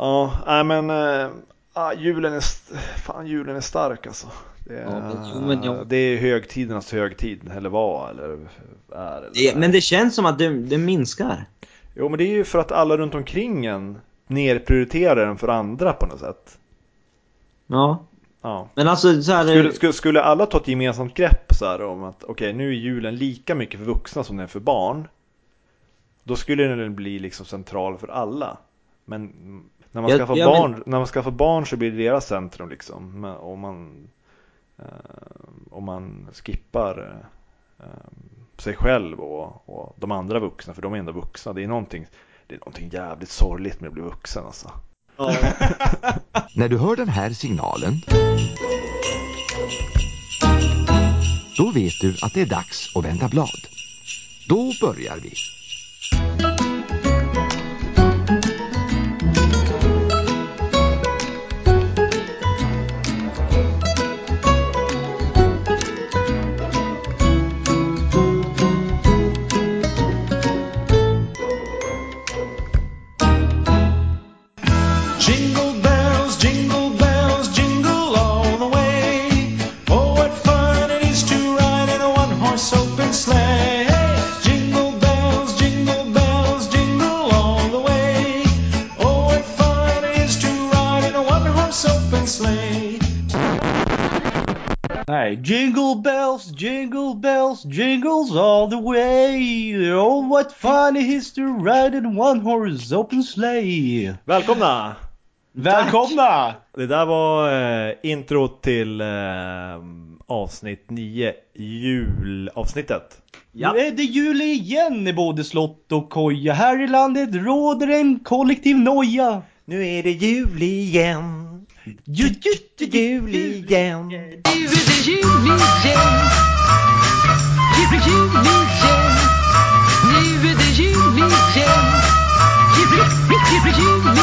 Ja, nej men äh, julen, är, fan, julen är stark alltså. Det är, ja, men, jo, men jag... det är högtidernas högtid, eller vad, eller är. Eller det, men det känns som att det, det minskar. Jo, men det är ju för att alla runt omkring en nerprioriterar den för andra på något sätt. Ja. Ja. Men alltså så här... skulle, skulle, skulle alla ta ett gemensamt grepp så här om att okej okay, nu är julen lika mycket för vuxna som den är för barn. Då skulle den bli liksom central för alla. Men när man, skaffar, ja, barn, men... när man skaffar barn så blir det deras centrum liksom. Om man, eh, om man skippar eh, sig själv och, och, de andra vuxna, för de är ändå vuxna. Det är någonting, det är någonting jävligt sorgligt med att bli vuxen alltså. När du hör den här signalen då vet du att det är dags att vända blad. Då börjar vi. Jingle bells, jingle bells, jingles all the way. Oh what fun it is to ride in one horse open sleigh. Välkomna! Välkomna! Det där var eh, intro till eh, avsnitt 9, julavsnittet. Ja. Nu är det jul igen i både slott och koja. Här i landet råder en kollektiv noja. Nu är det jul igen. Jul, jul, jul igen. Nu är det jul igen. Jul, jul igen. Nu är det jul igen. Jul, jul, jul igen.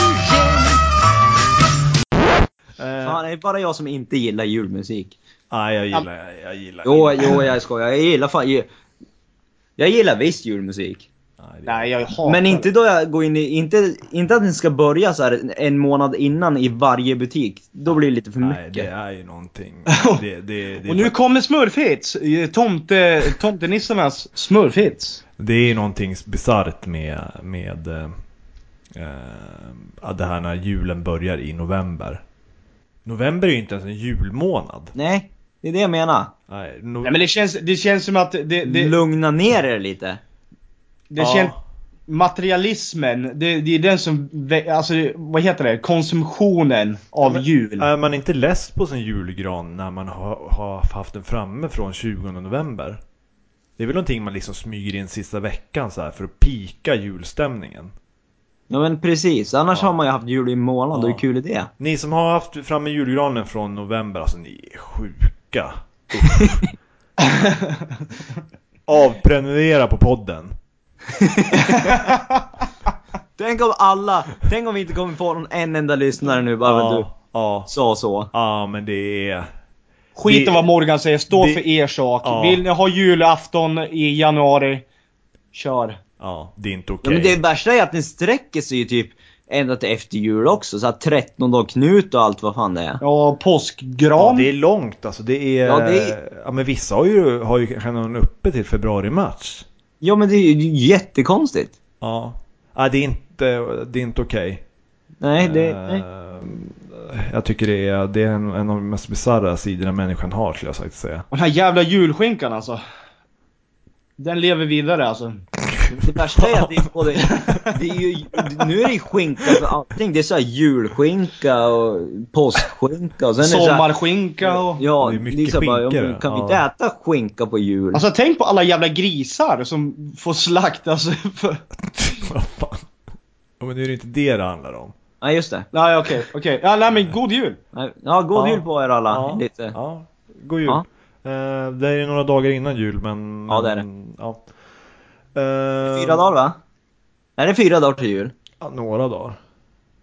Fan, det är bara jag som inte gillar julmusik. Nej, jag gillar, jag, jag gillar. Jo, jo, jag skojar. Jag gillar fan, jag, jag gillar visst julmusik. Nej, jag hatar Men inte då jag går in i, inte, inte att den ska börja så här en månad innan i varje butik. Då blir det lite för mycket. Nej, det är ju någonting. Det, det, det och nu kommer smurfhits! Tomte, tomtenissarnas smurfhits. Det är ju någonting bisarrt med, med äh, det här när julen börjar i november. November är ju inte ens en julmånad. Nej, det är det jag menar. Nej, no Nej men det känns, det känns som att det, det... Lugna ner er lite. Det ja. känns... Materialismen, det, det, är den som, alltså vad heter det? Konsumtionen av ja, jul. Är man inte less på sin julgran när man har, har haft den framme från 20 november? Det är väl någonting man liksom smyger in sista veckan så här för att pika julstämningen. Ja men precis, annars ja. har man ju haft jul i månad ja. och hur kul är det? Ni som har haft framme julgranen från november, alltså ni är sjuka. Avprenumerera på podden. tänk om alla, tänk om vi inte kommer få någon en enda lyssnare nu bara ja, du ja. sa så. Ja men det är... Skit i vad Morgan säger, stå det, för er sak. Ja. Vill ni ha julafton i januari, kör. Ja, det är inte okej. Okay. Ja, men det värsta är att den sträcker sig ju typ ända till efter jul också. Så att 13 dagar Knut och allt vad fan det är. Ja, påskgran. Ja, det är långt alltså. Det är... Ja, det är... ja men vissa har ju, har ju kanske någon uppe till februari-mars. Ja men det är ju jättekonstigt. Ja. Ja det är inte, det är inte okej. Okay. Nej, det... Uh, nej. Jag tycker det är, det är en, en av de mest bisarra sidorna människan har skulle jag sagt säga. Och den här jävla julskinkan alltså. Den lever vidare alltså. Det värsta är att det är både, det är ju, nu är det skinka för allting. Det är såhär julskinka och påskskinka och sen Sommarskinka och... Ja, det är mycket det är så bara, ja, kan vi inte äta skinka på jul? Alltså tänk på alla jävla grisar som får slaktas för... Vad fan? Ja, men nu är det inte det det handlar om. Nej just det. Nej okej, okay, okej. Okay. Ja nej men god jul! Ja, god ja. jul på er alla. Ja. Lite. Ja, god jul. Ja. Uh, det är några dagar innan jul men... Ja det är det. Ja. Uh, fyra dagar va? Är det fyra dagar till jul? Ja, några dagar.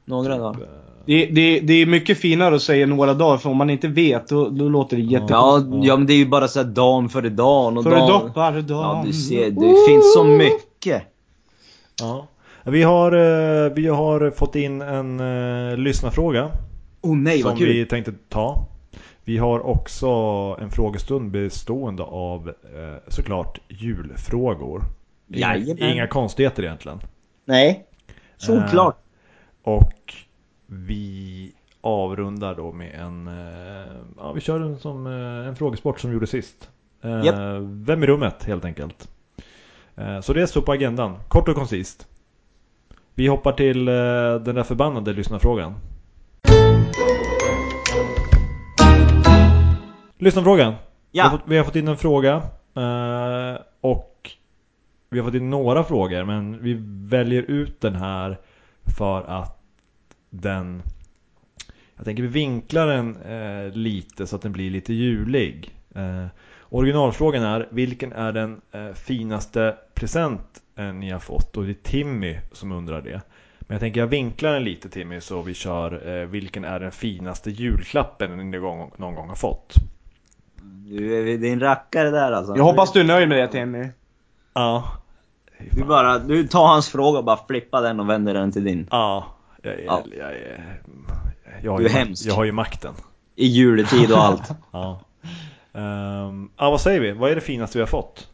Några dagar. Eh, det, det, det är mycket finare att säga några dagar för om man inte vet då, då låter det jättekonstigt. Ja, ja men det är ju bara såhär dagen före dagen och Före dagen. Före dagen. Ja du ser, det finns så mycket. Ja. Vi har, eh, vi har fått in en eh, lyssnarfråga Oh nej som vad kul! vi tänkte ta. Vi har också en frågestund bestående av såklart julfrågor. Inga, inga konstigheter egentligen. Nej. Solklart. Och vi avrundar då med en, eh, ja vi kör en som eh, en frågesport som vi gjorde sist. Eh, Japp. Vem i rummet helt enkelt. Eh, Så det står på agendan, kort och koncist. Vi hoppar till eh, den där förbannade lyssnarfrågan. Lyssnarfrågan. Vi, har Ja. fått, vi har fått in en fråga eh, och vi har fått in några frågor men vi väljer ut den här för att den jag tänker vi vinklar den eh, lite så att den blir lite julig. Eh, originalfrågan är vilken är den eh, finaste present eh, ni har fått? Och det är Timmy som undrar det. Men jag tänker jag vinklar den lite Timmy så vi kör eh, vilken är den finaste julklappen ni någon gång, någon gång har fått? Du är, en rackare där alltså. Jag hoppas du är nöjd med det Timmy. Ja. Du bara, du tar hans fråga och bara flippar den och vänder den till din. Ja. Jag, är- Ja. jag, är- jag, har Du ju är mak- hemsk. jag har ju makten. I juletid och allt. Ja. Ehm, ja, vad säger vi? Vad är det finaste vi har fått?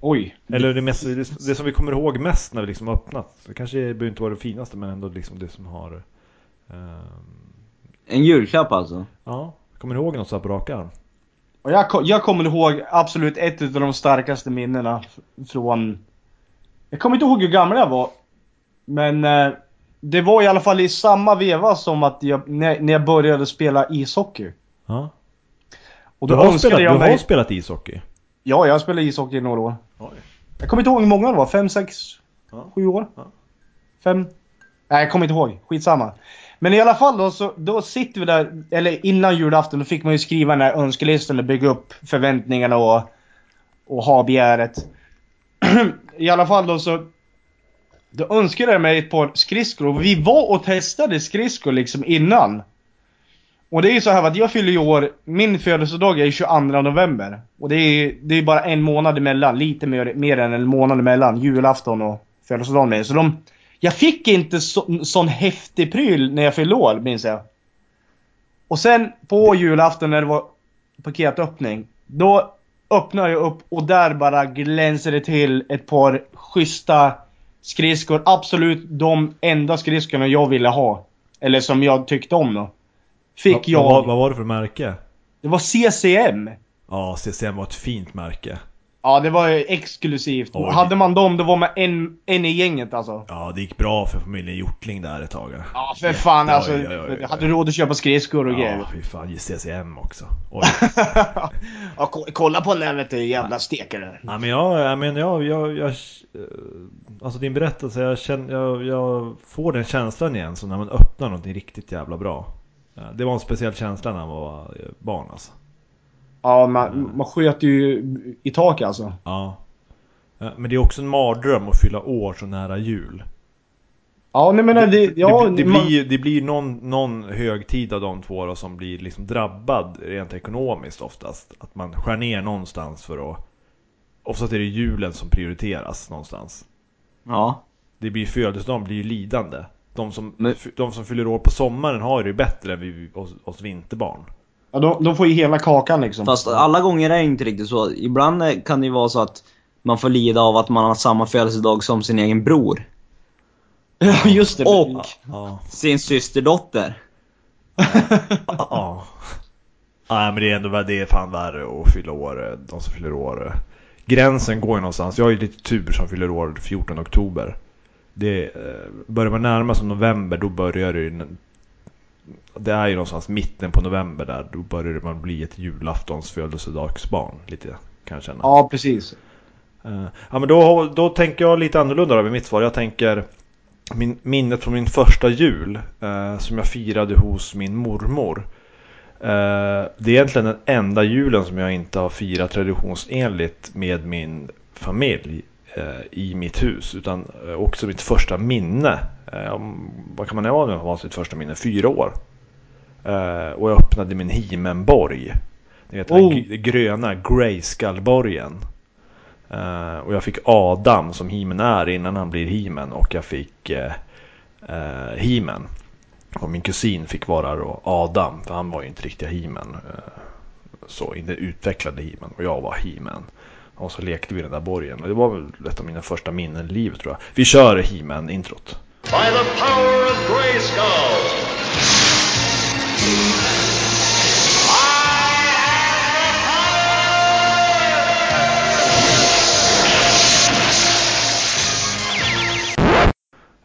Oj. Eller det, mest, det, som vi kommer ihåg mest när vi liksom har öppnat. Det kanske behöver inte vara det finaste men ändå liksom det som har... ehm, En julklapp alltså. ja, kommer ni ihåg något så här på rak arm? Och jag, jag kommer ihåg absolut ett av de starkaste minnena från... Jag kommer inte ihåg hur gammal jag var. Men eh, det var i alla fall i samma veva som att jag, när, när jag började spela ishockey. Ja. Och Du då har, önskade spelat, jag du mig... har spelat ishockey? Ja, jag spelade ishockey i några år. Oj. Jag kommer inte ihåg hur många det var. Fem, sex, Ja. sju år? Ja. Fem? Nej, jag kommer inte ihåg. Skitsamma. Men i alla fall då, så, då sitter vi där, eller innan julafton, då fick man ju skriva den här önskelistan och bygga upp förväntningarna och, och ha begäret. I alla fall då så... Då önskade jag mig ett par skridskor och vi var och testade skridskor liksom innan. Och det är ju så här att jag fyller ju år, min födelsedag är 22 november. Och det är det är bara en månad emellan, lite mer, mer än en månad emellan, julafton och födelsedagen med. Så de, jag fick inte så, sån häftig pryl när jag fyllde år, minns jag. Och sen på julafton när det var paketöppning, då öppnade jag upp och där bara glänser det till ett par schyssta skridskor. Absolut de enda skridskorna jag ville ha. Eller som jag tyckte om då. Fick Vad- jag... Vad, vad var det för märke? Det var CCM. Ja, CCM var ett fint märke. Ja, det var ju exklusivt. Oj. Hade man dem, då var man en, en i gänget alltså. Ja, det gick bra för familjen Hjortling där ett tag. Ja, för fan Ja, alltså. ja, ja, ja, ja. Hade råd att köpa skridskor och Ja, grejer. fy fan, CCM också. Oj. ja, ko- kolla på den där vet du, jävla stekare. Ja men jag, jag men jag, jag, jag, eh, alltså din berättelse, jag, känner, jag, jag får den känslan igen som när man öppnar någonting riktigt jävla bra. Ja, Det var en speciell känsla när man var eh, barn alltså. Ja, man, man sköt ju i tak alltså. Ja. Men det är också en mardröm att fylla år så nära jul. Ja, nej men det, ja, det, det, man, blir, det blir någon, någon högtid av de två då, som blir liksom drabbad rent ekonomiskt oftast. Att man skär ner någonstans för att... Oftast är det julen som prioriteras någonstans. Ja. Det blir födelsedagen blir ju lidande. De som, Men- de som fyller år på sommaren har det ju bättre än vi, oss, oss vinterbarn. Ja, de, de får ju hela kakan liksom. Fast alla gånger är det inte riktigt så. Ibland kan det ju vara så att man får lida av att man har samma födelsedag som sin egen bror. Just det. Och Ja. sin systerdotter. Ja. Nej men det är ändå det är fan värre att fylla år, de som fyller år. Gränsen går ju någonstans. Jag har ju lite tur som fyller år 14 oktober. Det eh, börjar man närma sig november då börjar det ju Det är ju någonstans mitten på november där då börjar man bli ett julaftons födelsedagsbarn lite kan jag känna. Ja, precis. Eh, Ja men då, då tänker jag lite annorlunda då med mitt svar. Jag tänker min, minnet från min första jul eh, som jag firade hos min mormor. Eh, det är egentligen den enda julen som jag inte har firat traditionsenligt med min familj eh, i mitt hus. Utan eh, också mitt första minne. Eh, vad kan man ha nu ha sitt första minne? Fyra år. Eh, och jag öppnade min Himenborg. Ni vet den Oh. gr- gröna Grayskullborgen. Eh, och jag fick Adam som Himen är innan han blir Himen och jag fick eh, Himen. Och min kusin fick vara då Adam, för han var ju inte riktiga Himen. Eh, så, inte utvecklade Himen och jag var Himen. Och så lekte vi i den där borgen. Och det var väl ett av mina första minnen i livet tror jag. Vi kör He-Man-introt. By the power of Grayskull!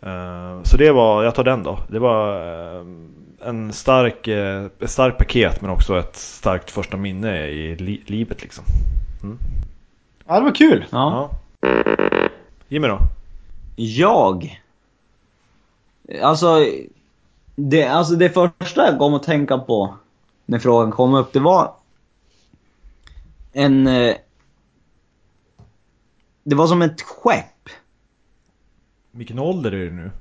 Eh, Så det var, jag tar den då. Det var eh, en stark, eh, ett starkt paket men också ett starkt första minne i li livet liksom. Ja, det var kul. Ja. Ja. Jimmy då? Jag? Alltså det, alltså det första jag kom att tänka på när frågan kom upp, det var en... eh, Det var som ett skepp. Vilken ålder är du nu?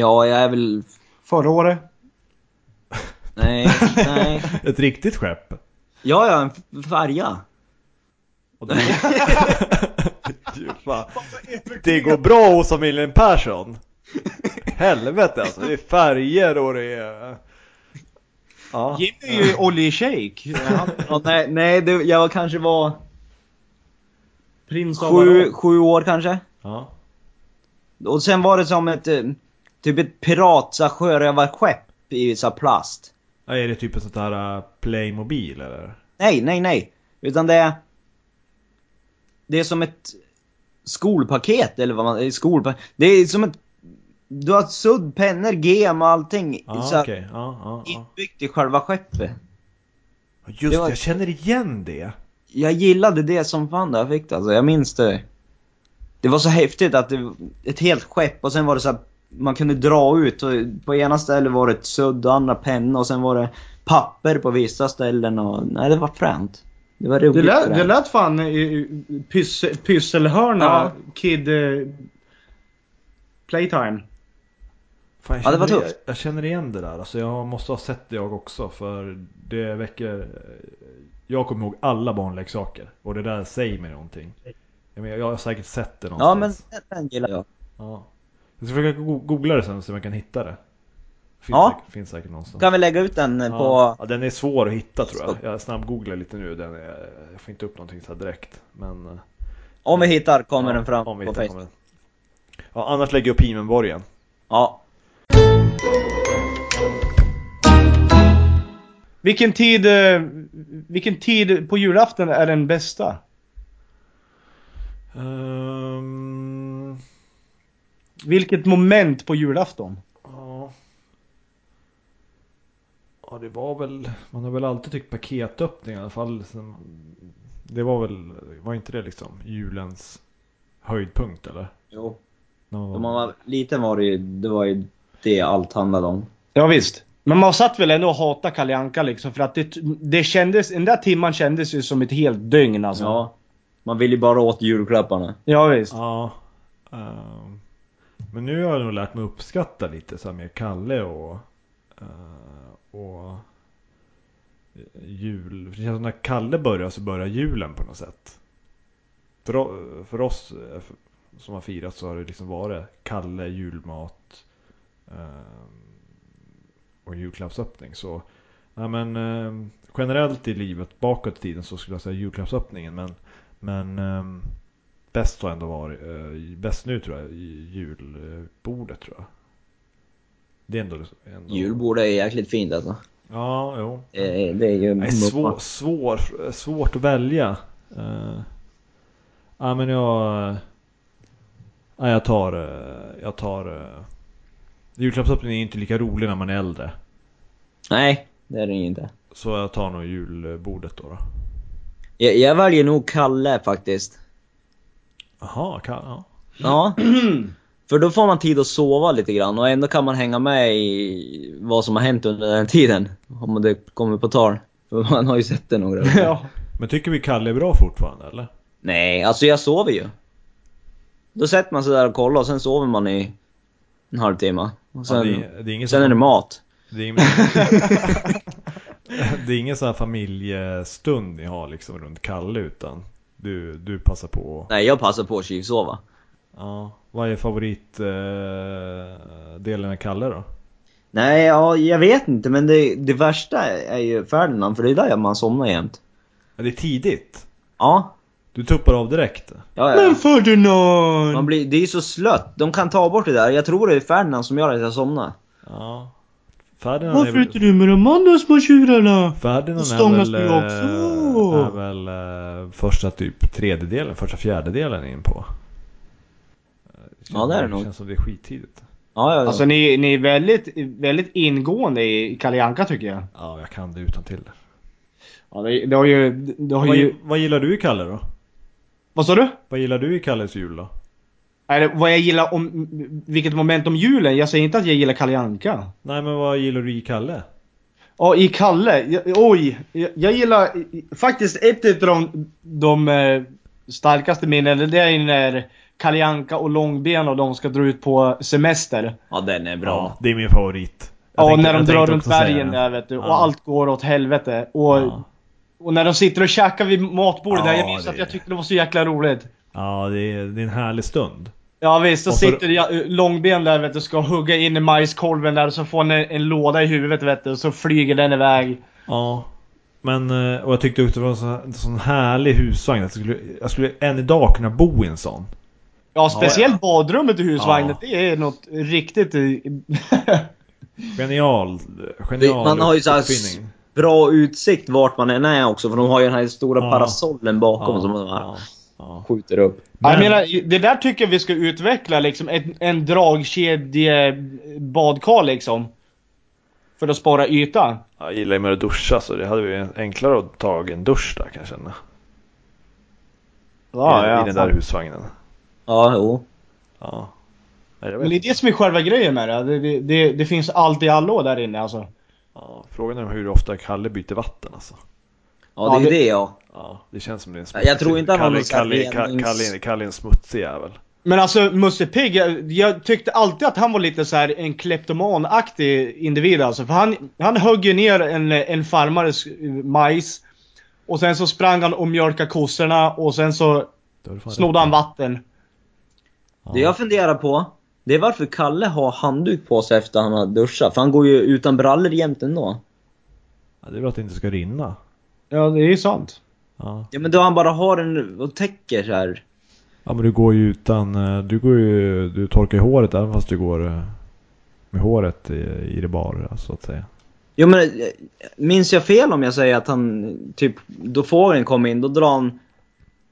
Ja, jag är väl... Förra året. Nej, nej. Ett riktigt skepp? Ja, ja, en färja. Det går bra hos familjen Persson. Helvete alltså, det är färger och det är... Ja. Jimmy är ju oljeshejk. Ja, nej, nej det, jag kanske var Prins av sju, sju år kanske. ja. Och sen var det som ett, eh, typ ett pirat, så sjörövarskepp i så här plast. Ja, Är det typ ett sånt här uh, Playmobil eller? Nej, nej, nej. Utan det är... Det är som ett skolpaket eller vad man... Skolpa, det är som ett... Du har sudd, pennor, gem och allting Ja, så okej. Ja, ja, ja. inbyggt i själva skeppet. Just Det var- jag känner igen det. Jag gillade det som fan när jag fick det alltså, jag minns det. Det var så häftigt att det ett helt skepp och sen var det så här, man kunde dra ut och på ena stället var det ett sudd och andra penna och sen var det papper på vissa ställen och nej det var fränt. Det var roligt. Det lät, det lät fan pys, pysselhörna, Ja. kid... eh, Playtime. Fan, jag, Ja, det var tufft. Jag, jag känner igen det där. Alltså, jag måste ha sett det jag också. För det väcker... Jag kommer ihåg alla barnleksaker. Och det där säger mig någonting. Jag, menar, jag har säkert sett det Ja men någonstans. den, gillar jag. Ja. Jag ska försöka go- googla det sen om jag kan hitta det. Finns, Ja. säkert, finns säkert någonstans. Kan vi lägga ut den eh, Ja. på... ja, den är svår att hitta tror jag. Jag snabbgooglar lite nu. Den är, jag får inte upp någonting så här direkt. Men... eh, Om vi hittar kommer ja, den fram om vi på Facebook. Ja, annars lägger jag upp Himenborgen. Ja. Vilken tid, eh, vilken tid på julafton är den bästa? Um, Vilket moment på julafton? Ja. Ja, det var väl, man har väl alltid tyckt paketöppning i alla fall. Det var väl, var inte det liksom julens höjdpunkt eller? Jo. När man När var, man var liten var det ju, det var ju det allt handlade om. Ja, visst. Men man satt väl ändå och hatade Kalle Anka liksom för att det, det kändes, den där timman kändes ju som ett helt dygn alltså. Ja. Man vill ju bara åt julklapparna. Ja, visst. Ja. ehm, men nu har jag nog lärt mig uppskatta lite så här med Kalle och, eh, och jul. För det känns som när Kalle börjar så börjar julen på något sätt. För, för oss eh, för- som har firat så har det liksom varit Kalle, julmat ehm, och julklappsöppning. Så ja, men, ehm, generellt i livet bakåt i tiden så skulle jag säga julklappsöppningen. Men, men ehm, bäst har ändå varit, eh, bäst nu tror jag, julbordet tror jag. Det är ändå... ändå Julbordet är jäkligt fint alltså. Ja, jo. Eh, Det är ju... Nej, svår, svår, svårt att välja. Uh, ja men jag... Ja, jag tar... eh, Jag tar... Julklappsöppningen är inte lika rolig när man är äldre. Nej, det är det ju inte. Så jag tar nog julbordet då. då. Jag, jag väljer nog Kalle faktiskt. Jaha, kan, ja. Ja. För då får man tid att sova lite grann och ändå kan man hänga med i vad som har hänt under den tiden. Om det kommer på tal. För man har ju sett det några gånger. Ja. Men tycker vi Kalle är bra fortfarande eller? Nej, alltså jag sover ju. Då sätter man sig där och kollar och sen sover man i en halvtimme. Och sen, ja, det, är- det är ingen sen är det mat. Det är ingen, det är ingen sån här familjestund ni har liksom runt Kalle utan du, du passar på? Nej, jag passar på att tjuvsova. Ja. Vad är favoritdelen eh, av Kalle då? Nej, ja, jag vet inte, men det, det värsta är ju Ferdinand, för det är där man somnar jämt. Ja, det är tidigt. Ja. Du tuppar av direkt. Ja, ja, Men. Ferdinand! Man blir, det är ju så slött. De kan ta bort det där. Jag tror det är Ferdinand som gör att jag somnar. Ja. Ferdinand är Varför är väl... inte du med de andra små tjurarna? Ferdinand är väl, du eh, är väl eh, första typ tredjedelen, första fjärdedelen in på. Ja, det är det Det nog. känns som det är skittidigt. Ja, ja, ja. Alltså ni, ni är väldigt, väldigt ingående i Kalle Anka tycker jag. Ja, jag kan det utan till. Ja, det, det har ju... Det har Vad, ju... vad gillar du i Kalle då? Vad sa du? Vad gillar du i Kalles jul då? Det, vad jag gillar om... Vilket moment om julen? Jag säger inte att jag gillar Kalle Anka. Nej men vad gillar du i Kalle? Ja, i Kalle. Jag, oj! Jag, jag gillar faktiskt ett av de, de eh, starkaste minnena. Det är när Kalle Anka och Långben och de ska dra ut på semester. ja, den är bra. Ja, det är min favorit. Jag Ja, tänkte- när de drar runt bergen där vet du. Ja. Och allt går åt helvete. Och, Ja. Och när de sitter och käkar vid matbordet där. Jag Ja, minns det att jag tyckte det var så jäkla roligt. Ja, det är, det är en härlig stund. Ja visst, så Och så- sitter jag, Långben där vet du, ska hugga in i majskolven där och så får han en, en låda i huvudet vet du, och så flyger den iväg. Ja. Men, eh, och jag tyckte också det var en sån, en sån härlig husvagn. Jag skulle, jag skulle än idag kunna bo i en sån. Ja, speciellt ja. badrummet i husvagnen, Ja. det är något riktigt... Genial, genial Man har ju så. Bra utsikt vart man än är också, för de har ju den här stora Ja. parasollen bakom som de här ja, ja. skjuter upp. Jag Men- menar, det där tycker jag vi ska utveckla liksom, en, en dragkedje badkar liksom. För att spara yta. Jag gillar ju med att duscha så det hade varit enklare att ta en dusch där kan jag känna. I, I den där husvagnen. Ja, jo. Ja. Jag Men det är det som är själva grejen med det. Det, det, det, det finns allt i allo där inne alltså. Ja, frågan är hur ofta Kalle byter vatten alltså. Ja, det är ju det- ja. Ja, det känns som det är en Ja, jag tror inte han Kalle, Kalle, Kalle, Kalle, Kalle är en smutsig jävel. Men alltså Musse Pigg, jag, jag tyckte alltid att han var lite så här en kleptomanaktig individ alltså. För han, han högg ju ner en, en farmares majs. Och sen så sprang han och mjölkade kossorna och sen så snodde han vatten. Ja. Det jag funderar på, det är varför Kalle har handduk på sig efter han har duschat. För han går ju utan brallor jämt ändå. Ja, det är väl att det inte ska rinna. Ja, det är ju sant. Ja. Ja men då han bara har en och täcker så här. ja, men du går ju utan, eh, du går ju, du torkar ju håret även fast du går eh, med håret i, i det bara så att säga. Jo men, eh, minns jag fel om jag säger att han, typ, då fågeln kom in, då drar han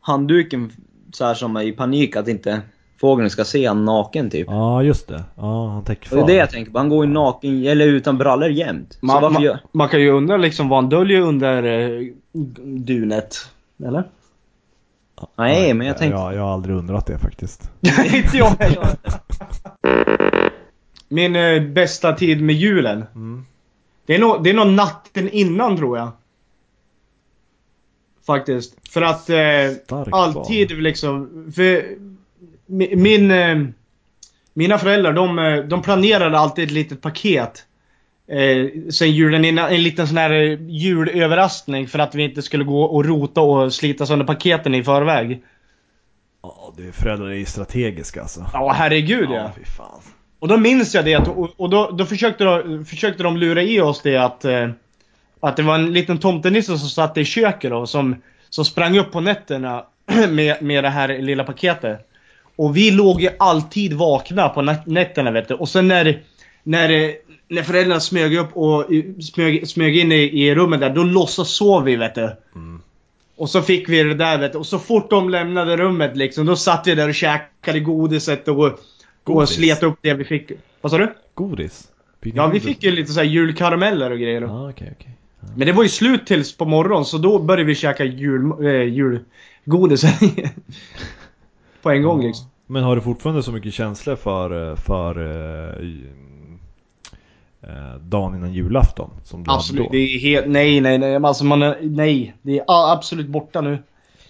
handduken så här som i panik att inte fågeln ska se han naken typ. Ja, just det. Ja, han täcker Och det är fan. det jag tänker på, han går ju naken, eller utan brallor jämt. Man, varför man, gör... man kan ju undra liksom vad han döljer under eh, dunet. Eller? Nej, men jag tänkte... Ja, jag har aldrig undrat det faktiskt. Inte jag heller. Min eh, bästa tid med julen. Mm. Det är, nog, det är nog natten innan tror jag. Faktiskt. För att eh, alltid liksom... För min... Eh, mina föräldrar de, eh, de planerade alltid ett litet paket. Eh, sen julen innan. En liten sån här eh, julöverraskning för att vi inte skulle gå och rota och slita sönder paketen i förväg. Ja, det är föräldrar är ju strategiska alltså. Ja herregud ja. fy fan. Och då minns jag det att, och, då, då försökte, de, försökte de lura i oss det att, att det var en liten tomtenisse som satt i köket då, som, som sprang upp på nätterna med, med det här lilla paketet. Och vi låg ju alltid vakna på nät- nätterna vet du. Och sen när, när, när föräldrarna smög upp och smög, smög in i, i rummet där, då låtsas sov vi vet du. Och så fick vi det där vet du. Och så fort de lämnade rummet liksom, då satt vi där och käkade godiset och, och Godis? slet upp det vi fick. Vad sa du? Godis? Ja, vi fick ju lite så julkarameller och grejer. då. Ja, okej, okej. Men det var ju slut tills på morgonen, så då började vi käka jul, äh, julgodis. på en gång liksom. Men har du fortfarande så mycket känslor för, eh, för eh, eh, dagen innan julafton? Som du Absolut. hade Det är helt, nej, nej, nej. Alltså man nej. Det är a- absolut borta nu.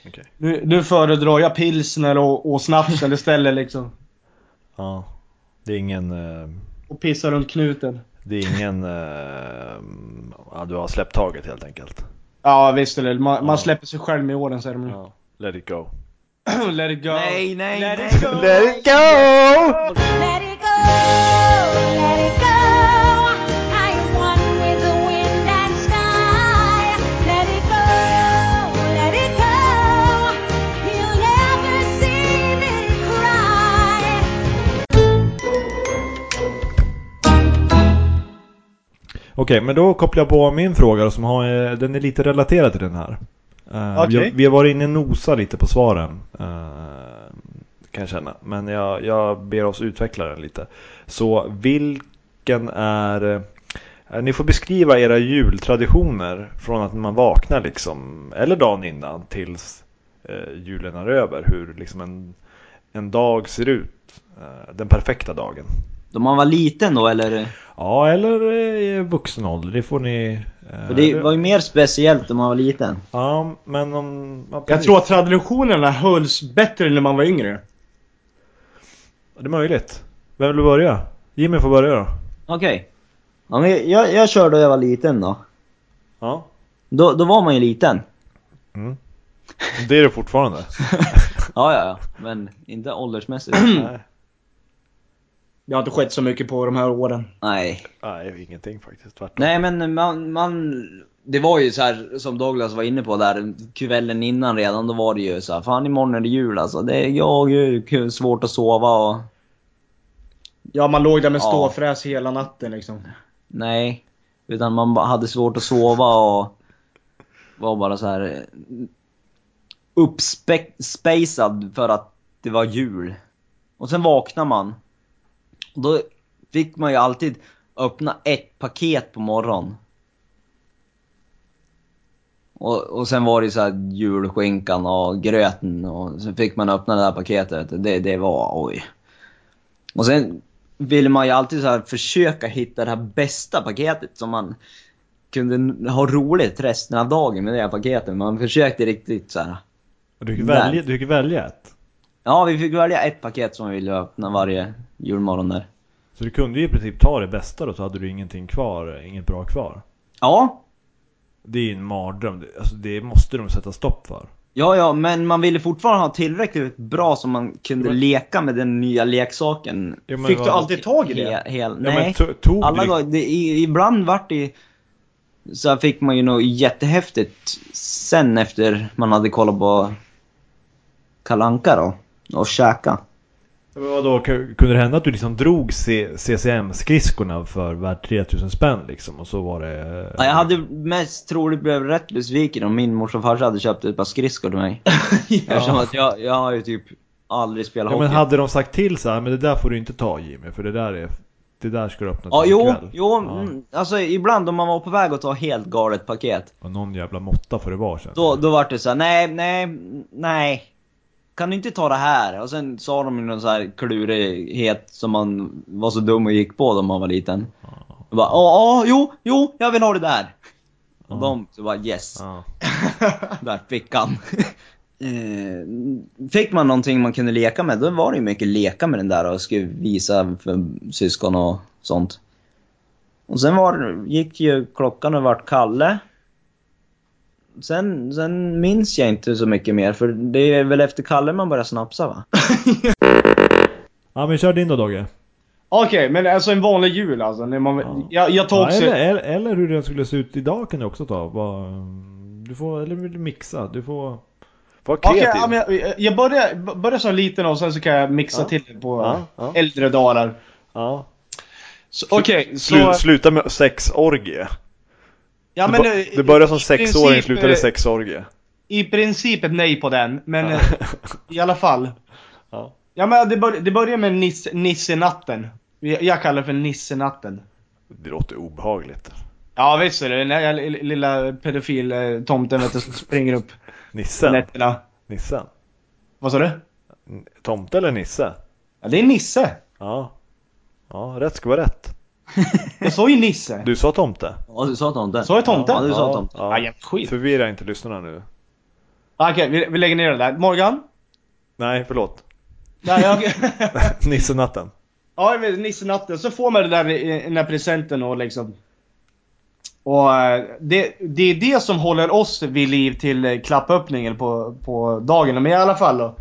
Okej. Nu, nu föredrar jag pilsner och, och snapsen istället liksom. Ja. Det är ingen... Eh, Och pissa runt knuten. det är ingen... Eh, ja, du har släppt taget helt enkelt. Ja visst eller man, man Ja. släpper sig själv med åren säger de. Ja. Let it go. Let it go. Nej, nej, Let nej. it go. Let it go! Let it go, let it go. I am one with the wind and sky. Let it go, let it go. You'll never see me cry. Okej, men då kopplar jag på min fråga som har, eh, den är lite relaterad till den här. Eh, vi, vi har varit inne och nosat lite på svaren. eh, kan jag känna. Men jag, jag ber oss utveckla den lite. Så vilken är... eh, Ni får beskriva era jultraditioner från att man vaknar liksom, eller dagen innan tills julen är över. Hur liksom en, en dag ser ut. Den perfekta dagen. Då man var liten då eller? Ja, eller i vuxen ålder. Det får ni... eh, För det var ju mer speciellt om man var liten. Ja, men om... Ja, Jag tror att traditionerna hölls bättre när man var yngre. Det är möjligt. Vem vill börja? Jimmy får börja då. Okej. Ja, men jag, jag körde då jag var liten då. Ja. Då, då var man ju liten. Mm. Det är det fortfarande. Ja, ja, ja. Men inte åldersmässigt. Nej. Det har inte skett så mycket på de här åren. Nej. Nej, ingenting faktiskt. Tvärtom. Nej men man, man... Det var ju så här som Douglas var inne på där kvällen innan redan, då var det ju så här, fan imorgon är det jul alltså. Det är jag, är svårt att sova och... Ja, man låg där med Ja. ståfräs hela natten liksom. Nej. Utan man hade svårt att sova och var bara så här uppspacad för att det var jul. Och sen vaknar man. Då fick man ju alltid öppna ett paket på morgonen. Och, och sen var det så här julskinkan och gröten och så fick man öppna det här paketet. Det, det var oj. Och sen ville man ju alltid så försöka hitta det här bästa paketet som man kunde ha roligt resten av dagen med det här paketet. Man försökte riktigt så här. Och Du fick, Där. välja, du fick välja ett. Ja, vi fick välja ett paket som vi ville öppna varje julmorgon där. Så du kunde ju i princip ta det bästa då så hade du ingenting kvar, inget bra kvar. Ja, Det är ju en mardröm. Det- Alltså det måste de sätta stopp för. ja, ja, men man ville fortfarande ha tillräckligt bra så man kunde Men- leka med den nya leksaken. Ja, Fick du alltid tag i det? He, hel, Ja, nej, tog alla du... gånger. Ibland vart det så fick man ju något jättehäftigt sen efter man hade kollat på Kalanka då. Och käka. Men vadå, ku- kunde det hända att du liksom drog CCM-skridskorna för värt 3000 spänn liksom? Och så var det... Ja, jag hade mest troligt blivit rätt besviken om min morsa och farsa hade köpt ett par skridskor till mig. Eftersom att jag, jag har ju typ aldrig spelat Ja hockey. men hade de sagt till så här, men det där får du inte ta Jimmy, för det där är... Det där ska du öppna Ja, jo, ikväll. jo, Ja. mm, alltså ibland om man var på väg att ta helt galet paket. Och någon jävla måtta får det vara sen. Då, då var det så här: nej, nej, nej. Kan du inte ta det här? Och sen sa de någon så här klurighet som man var så dum och gick på då man var liten. Och bara, ja, ja, jo, jo, jag vill ha det där. Och de så bara yes, Ja. där fick han. Eh, Fick man någonting man kunde leka med, då var det ju mycket leka med den där och skulle visa för syskon och sånt. Och sen var, gick ju klockan och vart Kalle. Sen, sen minns jag inte så mycket mer, för det är väl efter Kalle man börjar snapsa va? ja men kör din då Dogge. Okej, men alltså en vanlig jul alltså. När man, Ja. jag, jag tar Ja, också... eller, eller, eller hur den skulle se ut idag kan du också ta. Vad, du får, eller vill du mixa? Du får... Var Okej, kreativ. ja, men jag, jag börjar, börjar som liten och sen så kan jag mixa Ja. till det på Ja, ja. äldre dagar. ja. Så, Okej, så... Slu, sluta med sexorgie. Ja, du, men, eh, du börjar som sexåring, i eh, sexorgie. I princip ett nej på den, men eh, i alla fall. Ja. Ja men det, bör, det börjar med nis, Nissenatten. Jag, kallar det för Nissenatten. Det låter obehagligt. Ja visst är det, den här li- lilla pedofil-tomten vet du, som springer upp Nissen? nätterna. Nissen? Vad sa du? Tomte eller Nisse? Ja, det är Nisse. Ja. Ja, rätt ska vara rätt. Jag sa ju Nisse. Du sa tomte? Ja, du sa tomten. Sa jag tomten? Ja, du sa ja, tomten. Ja, jävla skit. Förvirra inte lyssnarna nu. Okej, vi, vi lägger ner det där. Morgan? Nej, förlåt. Nej, jag... Nissenatten. ja, jag vet, Nissenatten. Så får man det där, den där presenten och liksom... Och eh, det, det är det som håller oss vid liv till eh, klappöppningen på, på dagen. Men i alla fall då.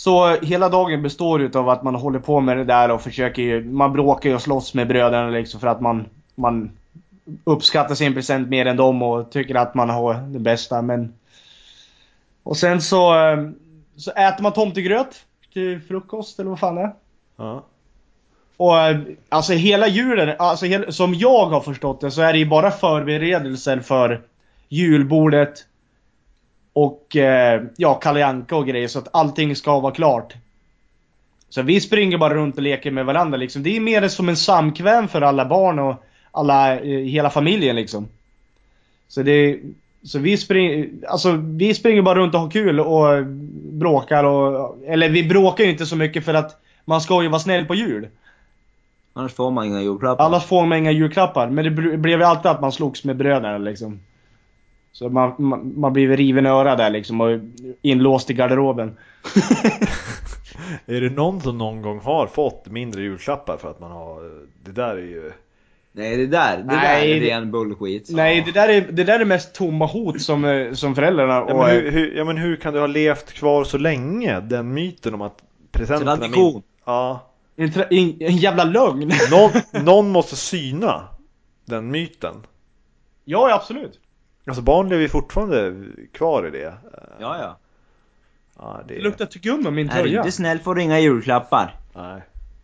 Så hela dagen består utav att man håller på med det där och försöker Man bråkar ju och slåss med bröderna liksom för att man, man uppskattar sin present mer än dem och tycker att man har det bästa. Men... Och sen så, eh, så äter man tomtegröt till frukost eller vad fan det är. Ja. Och eh, alltså hela julen, alltså som jag har förstått det så är det ju bara förberedelser för julbordet och eh, ja, Kalle Anka och grejer så att allting ska vara klart. Så vi springer bara runt och leker med varandra liksom. Det är mer som en samkväm för alla barn och alla, eh, hela familjen liksom. Så det, så vi springer, alltså vi springer bara runt och har kul och bråkar och, eller vi bråkar ju inte så mycket för att man ska ju vara snäll på jul. Annars får man inga julklappar. Annars får man inga julklappar. Men det bl- blev ju alltid att man slogs med bröderna liksom. Så man, man, man blev riven i örat där liksom och inlåst i garderoben. Är det någon som någon gång har fått mindre julklappar för att man har... Det där är ju... Nej, det där, det Nej, där är ren bullskit. Nej, det där, är, det där är mest tomma hot som, eh, som föräldrarna Ja och... men, hur, hur, ja men hur kan du ha levt kvar så länge? Den myten om att presenterna... Tradition. Ja. En, tra- en, en jävla lögn! Någon, någon måste syna den myten. ja, absolut. Alltså barn lever ju fortfarande kvar i det. Ja, ja. Ja, det Det luktar tuggummi om min Är du tröja. inte snäll får du inga julklappar. Nej,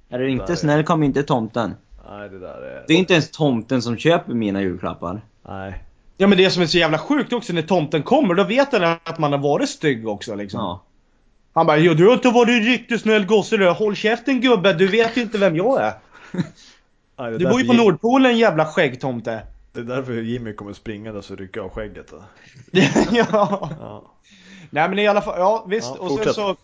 Är du är- inte snäll kommer inte tomten. nej det där är... Det är inte ens tomten som köper mina julklappar. Nej. Ja men det som är så jävla sjukt också när tomten kommer, då vet han att man har varit stygg också liksom. Ja. Han bara, ja du har inte varit riktigt snäll gosse du. Håll käften gubbe, du vet ju inte vem jag är. nej är Du bor ju på Nordpolen jävla skäggtomte. Det är därför Jimmy kommer springa där och rycka av skägget. Ja. Ja. Nej men i alla fall, ja visst. Ja, och sen så...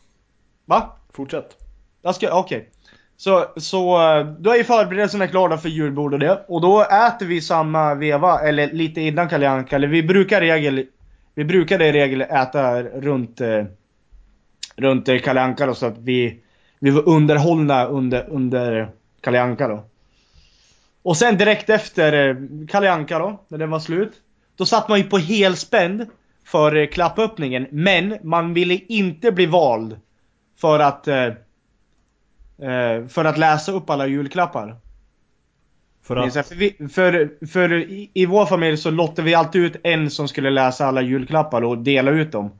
Va? Fortsätt. Jag ska, okej. Så, så eh, då är ju förberedelserna klara för julbord och det. Och då äter vi samma veva, eller lite innan Kalle Anka, eller vi brukar regel, vi brukade i regel äta runt, eh, runt Kalle Anka då, så att vi, vi var underhållna under, under Kalle Anka då. Och sen direkt efter eh, Kalle Anka då, när den var slut. Då satt man ju på helspänn för eh, klappöppningen, men man ville inte bli vald för att eh, för att läsa upp alla julklappar. För att... För, vi, för, för i, i vår familj så lottade vi alltid ut en som skulle läsa alla julklappar och dela ut dem.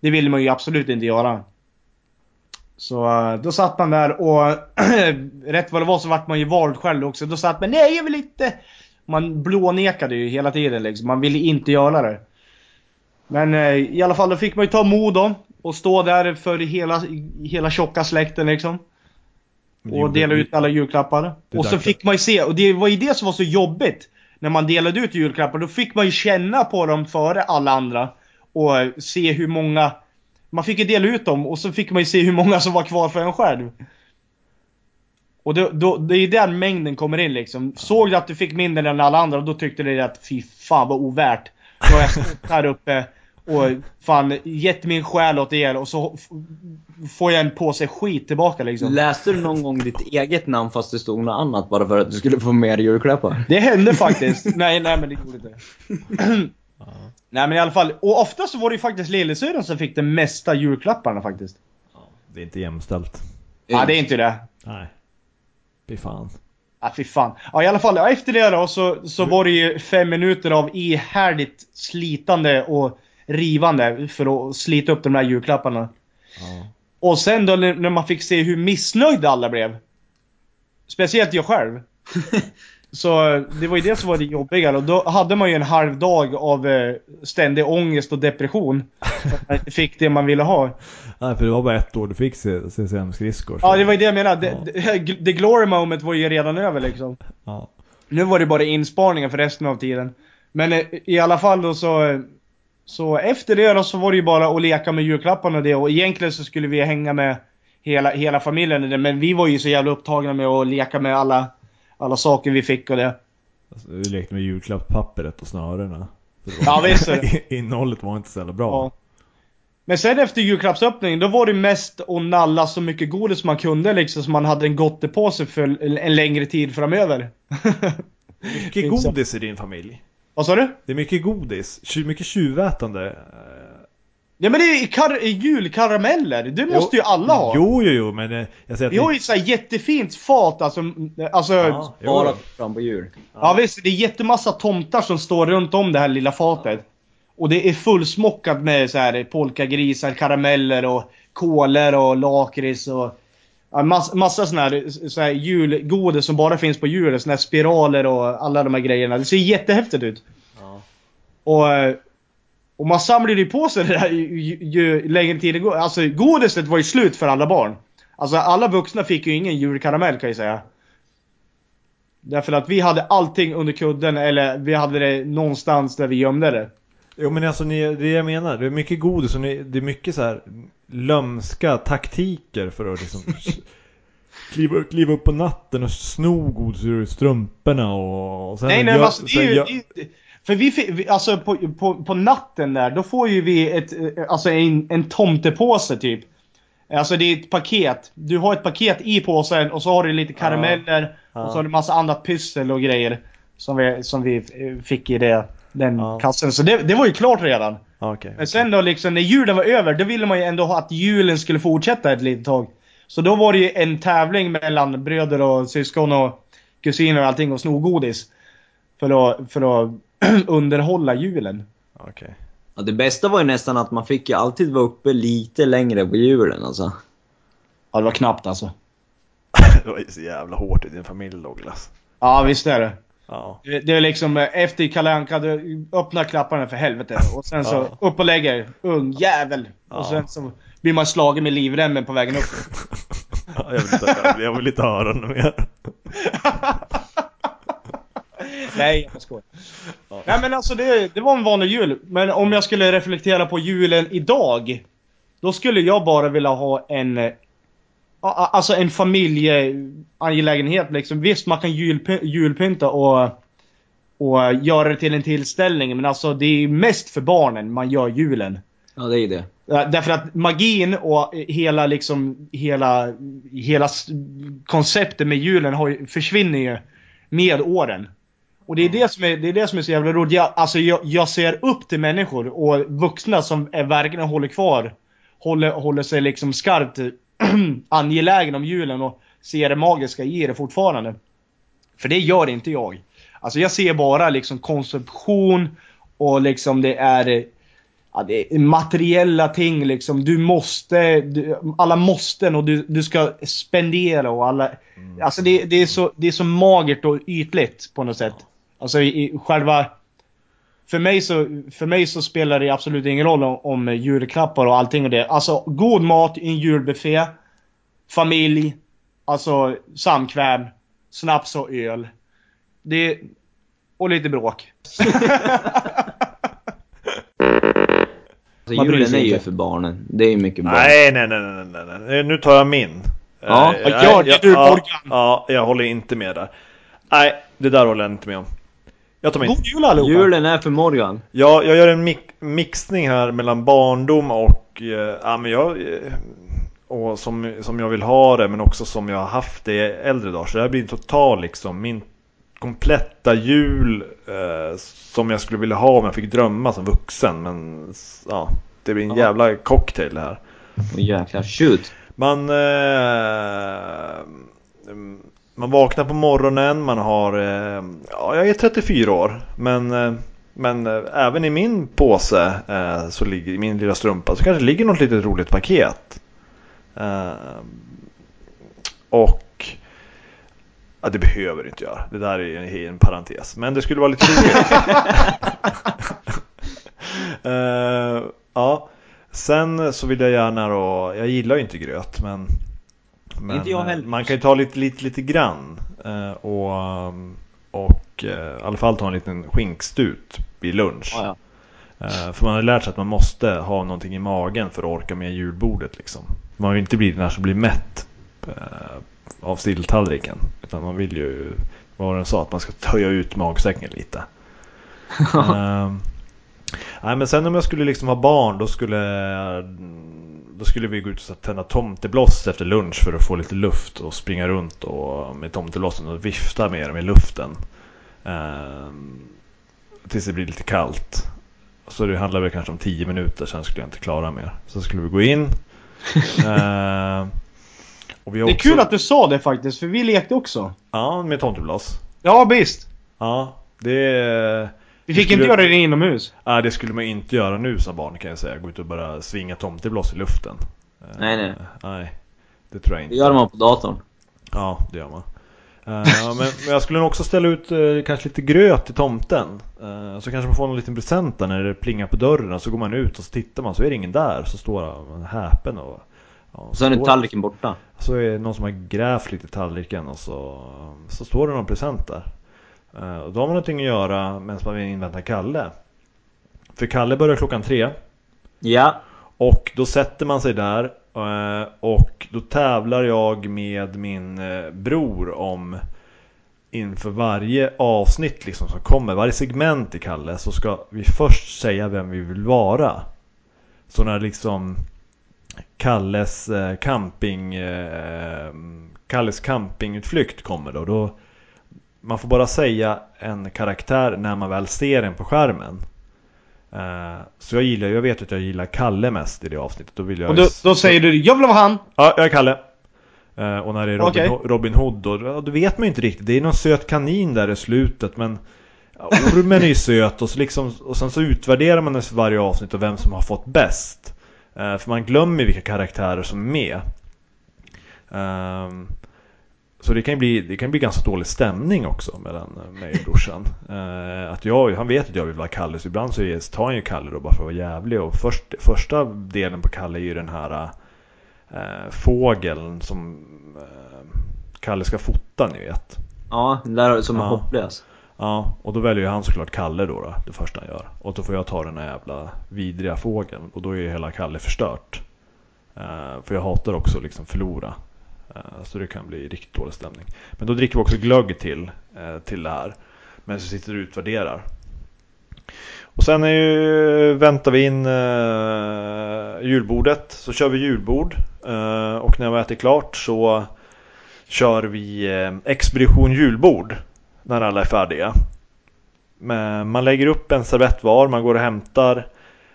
Det ville man ju absolut inte göra. Så eh, då satt man där och rätt vad det var så vart man ju vald själv också. Då satt man nej jag vill inte. Man blånekade ju hela tiden liksom. Man ville inte göra det. Men eh, i alla fall då fick man ju ta mod då. Och stå där för hela, hela tjocka släkten liksom. Och dela ut alla julklappar. Och så fick man ju se, och det var ju det som var så jobbigt. När man delade ut julklappar, då fick man ju känna på dem före alla andra. Och se hur många... Man fick ju dela ut dem och så fick man ju se hur många som var kvar för en själv. Och då, då, det är ju där mängden kommer in liksom. Såg du att du fick mindre än alla andra, då tyckte du att fy fan vad ovärt. Då har jag stått här uppe och fan gett min själ åt er och så får jag en påse skit tillbaka liksom. Läste du någon gång ditt eget namn fast det stod något annat bara för att du skulle få mer julklappar? Det hände faktiskt. nej, nej men det gjorde det inte. Nej men i alla fall, och ofta så var det ju faktiskt lillasyrran som fick de mesta julklapparna faktiskt. Det är inte jämställt. Ja det är inte det. Nej. Fy fan. Ja fy fan. Ja i alla fall, ja, efter det då så, så var det ju fem minuter av ihärdigt slitande och rivande för att slita upp de där julklapparna. Ja. Och sen då när när man fick se hur missnöjda alla blev. Speciellt jag själv. Så det var ju det som var det jobbiga och då hade man ju en halv dag av eh, ständig ångest och depression. Fick det man ville ha. Nej, för det var bara ett år du fick CCM-skridskor. Ja det var ju det jag menade. Ja. The, the, glory moment var ju redan över liksom. Ja. Nu var det bara insparningar för resten av tiden. Men eh, i alla fall då så... eh, Så efter det då så var det ju bara att leka med julklapparna och det och egentligen så skulle vi hänga med hela, hela familjen men vi var ju så jävla upptagna med att leka med alla, alla saker vi fick och det. Alltså, du lekte med julklappspappret och snörena. Ja, visst är det. Innehållet var inte så jävla bra. Ja. Men sen efter julklappsöppningen då var det mest att nalla så mycket godis man kunde liksom så man hade en gottepåse för en längre tid framöver. Mycket godis i din familj. Vad sa du? Det är mycket godis, mycket tjuvätande. Eh, Ja men det är kar- julkarameller, det måste ju alla ha. Jo, jo, jo, men eh, jag säger att Vi har ju så här jättefint fat alltså, alltså Ja, ja. jo, Bara jo. fram på jul. visst, det är jättemassa tomtar som står runt om det här lilla fatet. Och det är fullsmockat med så här polkagrisar, karameller och kolor och lakrits och ja, massa, massa såna här, så här julgodis som bara finns på julen. Såna här spiraler och alla de här grejerna. Det ser jättehäftigt ut. Ja. Och, eh, och man samlade ju på sig det där ju, ju, ju längre tiden går. Alltså godiset var ju slut för alla barn. Alltså alla vuxna fick ju ingen julkaramell kan jag säga. Därför att vi hade allting under kudden eller vi hade det någonstans där vi gömde det. Jo men alltså ni, det jag menar, det är mycket godis och ni, det är mycket så här lömska taktiker för att liksom kliva, kliva upp på natten och sno godis ur strumporna och, och sen nej nej men alltså, det är ju, det är- För vi, fick- alltså på, på, på natten där, då får ju vi ett, eh, alltså en, en tomtepåse typ. Alltså det är ett paket. Du har ett paket i påsen och så har du lite karameller Ja. och så har du massa annat pyssel och grejer. Som vi, som vi eh, fick i det, den Ja. kassen. Så det, det var ju klart redan. Okej. Men sen då liksom när julen var över, då ville man ju ändå att julen skulle fortsätta ett litet tag. Så då var det ju en tävling mellan bröder och syskon och kusiner och allting och sno godis. För att, för att underhålla julen. Okej. Ja, det bästa var ju nästan att man fick ju alltid vara uppe lite längre på julen alltså. Ja, det var knappt alltså. Det var ju så jävla hårt i din familj Douglas. Ja, visst är det. Ja. Det är liksom eh, efter Kalle Anka, du öppnar klapparna för helvete. Och sen så Ja. upp och lägger. Ung jävel. Ja. Och sen så blir man slagen med livremmen på vägen upp. Ja, Jag vill inte, jag vill inte höra något mer. Nej, jag skojar. Nej men alltså det, det var en vanlig jul. Men om jag skulle reflektera på julen idag. Då skulle jag bara vilja ha en... eh, Alltså en familjeangelägenhet liksom. Visst man kan julpy- julpynta och, och göra det till en tillställning. Men alltså det är mest för barnen man gör julen. Ja, det är det. Därför att magin och hela liksom hela, hela konceptet med julen har försvinner ju med åren. Och det är det som är, det är, det som är så jävla roligt. Jag, alltså jag, jag ser upp till människor och vuxna som är verkligen håller kvar. Håller, håller sig liksom skarpt angelägen om julen och ser det magiska i det fortfarande. För det gör inte jag. Alltså jag ser bara liksom konsumtion och liksom det är Ja, det är materiella ting liksom. Du måste, du, alla måsten och du, du ska spendera och alla... Alltså det, det, är så, det är så magert och ytligt på något sätt. Alltså i, i själva... För mig, så, för mig så spelar det absolut ingen roll om, om julklappar och allting och det. Alltså god mat i en julbuffé. Familj. Alltså samkväm. Snaps och öl. Det... Och lite bråk. Alltså, julen är ju inte. för barnen. Det är ju mycket bra. Nej, nej, nej, nej, nej, nej. Nu tar jag min. Ja, nej, gör det jag- du, ja, Morgan. ja, jag håller inte med där. Nej, det där håller jag inte med om. Jag tar. God jul allihopa! Julen är för Morgan. Ja, jag gör en mi- mixning här mellan barndom och, eh, ja men jag, eh, och som, som jag vill ha det men också som jag har haft det i äldre dagar. Så det här blir en total liksom, min kompletta jul eh, som jag skulle vilja ha om jag fick drömma som vuxen. Men ja, det blir en Ja. jävla cocktail det här. Jäklar, shoot. Man, eh, mm, man vaknar på morgonen, man har, eh, ja jag är 34 år, men, eh, men eh, även i min påse, så ligger, i min lilla strumpa, så kanske ligger något litet roligt paket. Och Ja, det behöver det inte göra. Det där är en, en parentes. Men det skulle vara lite roligt. Ja. Sen så vill jag gärna då, jag gillar ju inte gröt men, men Inte jag heller. eh, man kan ju ta lite, lite, lite grann eh, och, och eh, i alla fall ta en liten skinkstut vid lunch. Ja, ja. För man har lärt sig att man måste ha någonting i magen för att orka med julbordet liksom. Man vill inte bli den här som blir mätt av silltallriken. Utan man vill ju, vad var det sa, att man ska töja ut magsäcken lite. Ehm, nej men sen om jag skulle liksom ha barn då skulle då skulle vi gå ut och tända tomtebloss efter lunch för att få lite luft och springa runt och med tomteblossen och vifta med dem i luften. Ehm, tills det blir lite kallt. Så det handlar väl kanske om 10 minuter, sen skulle jag inte klara mer. Så skulle vi gå in. Har Det är också- kul att du sa det faktiskt, för vi lekte också. Ja, med tomtebloss. Ja, visst. Ja, det... Vi fick Skulle- inte göra det inomhus. Ja, det skulle man inte göra nu som barn kan jag säga. Gå ut och bara svinga tomtebloss i luften. Eh, Nej, nej. Nej, det tror jag inte. Det gör man på datorn. Ja, det gör man. Eh, men, men jag skulle nog också ställa ut eh, kanske lite gröt till tomten. Eh, så kanske man får en liten present där när det plingar på dörren och så går man ut och så tittar man så är det ingen där. Så står man häpen och... Ja, Och sen är tallriken borta. Så är det någon som har grävt lite i tallriken och så, så står det någon present där. Eh, och då har man någonting att göra medan man inväntar Kalle. För Kalle börjar klockan tre. Ja. Och då sätter man sig där eh, och då tävlar jag med min eh, bror om inför varje avsnitt liksom som kommer, varje segment i Kalle så ska vi först säga vem vi vill vara. Så när liksom Kalles camping Kalles campingutflykt kommer då, då man får bara säga en karaktär när man väl ser den på skärmen. Eh, Så jag gillar, jag vet att jag gillar Kalle mest i det avsnittet. Då vill jag Och då, då säger du 'Jag vill vara han' Ja, jag är Kalle. Eh, och när det är Robin. Ho- Robin Hood då, ja, då vet man ju inte riktigt. Det är någon söt kanin där i slutet men ormen är ju söt och, så liksom, och sen så utvärderar man efter varje avsnitt och vem som har fått bäst. Eh, för man glömmer vilka karaktärer som är med. Så det kan bli, det kan bli ganska dålig stämning också mellan eh, mig och brorsan. Eh, att jag, han vet att jag vill vara Kalle så ibland så tar han ju Kalle då bara för att vara jävlig. Och först, första delen på Kalle är ju den här eh, fågeln som eh, Kalle ska fota ni vet. Ja, den där som är Ja. hopplös. Ja, och då väljer ju han såklart Kalle då, då det första han gör. Och då får jag ta den här jävla vidriga fågeln och då är ju hela Kalle förstört. Eh, för jag hatar också liksom förlora. Eh, så det kan bli riktigt dålig stämning. Men då dricker vi också glögg till, eh, till det här. Men så sitter du och utvärderar. Och sen är ju, väntar vi in eh, julbordet. Så kör vi julbord. Eh, och när vi ätit klart så kör vi eh, expedition julbord. När alla är färdiga. Men man lägger upp en servett var, man går och hämtar.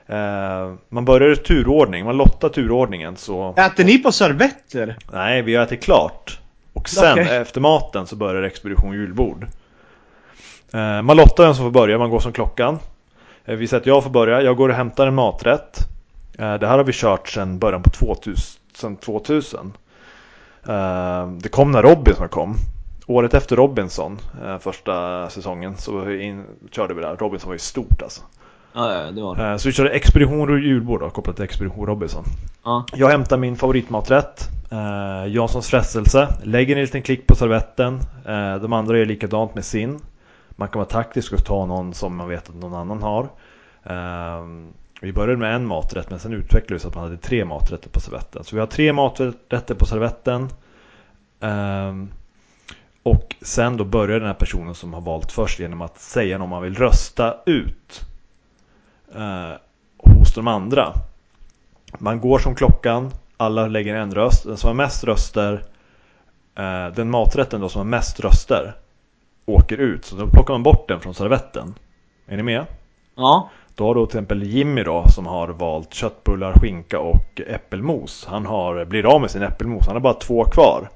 Eh, man börjar i turordning, man lottar turordningen så... Äter ni på servetter? Nej, vi har ätit klart. Och sen Okej. efter maten så börjar expedition julbord. Eh, man lottar vem som får börja, man går som klockan. Eh, vi säger att jag får börja, jag går och hämtar en maträtt. Det här har vi kört sedan början på 2000. Sedan 2000. Eh, det kom när Robinson kom. Året efter Robinson, första säsongen, så in, körde vi där. Robinson var ju stort alltså. Ja, det var det. Eh, så vi körde Expedition julbord då, kopplat till Expedition Robinson. Ja. Jag hämtar min favoritmaträtt, eh, Janssons frestelse, lägger en liten klick på servetten. Eh, de andra gör likadant med sin. Man kan vara taktisk och ta någon som man vet att någon annan har. Eh, vi började med en maträtt men sen utvecklade vi så att man hade tre maträtter på servetten. Så vi har tre maträtter på servetten. Ehm, och sen då börjar den här personen som har valt först genom att säga om man vill rösta ut eh, hos de andra. Man går som klockan, alla lägger en röst. Den som har mest röster, eh, den maträtten då som har mest röster, åker ut. Så då plockar man bort den från servetten. Är ni med? Ja. Då har då till exempel Jimmy då som har valt köttbullar, skinka och äppelmos. Han har, blir av med sin äppelmos, han har bara två kvar.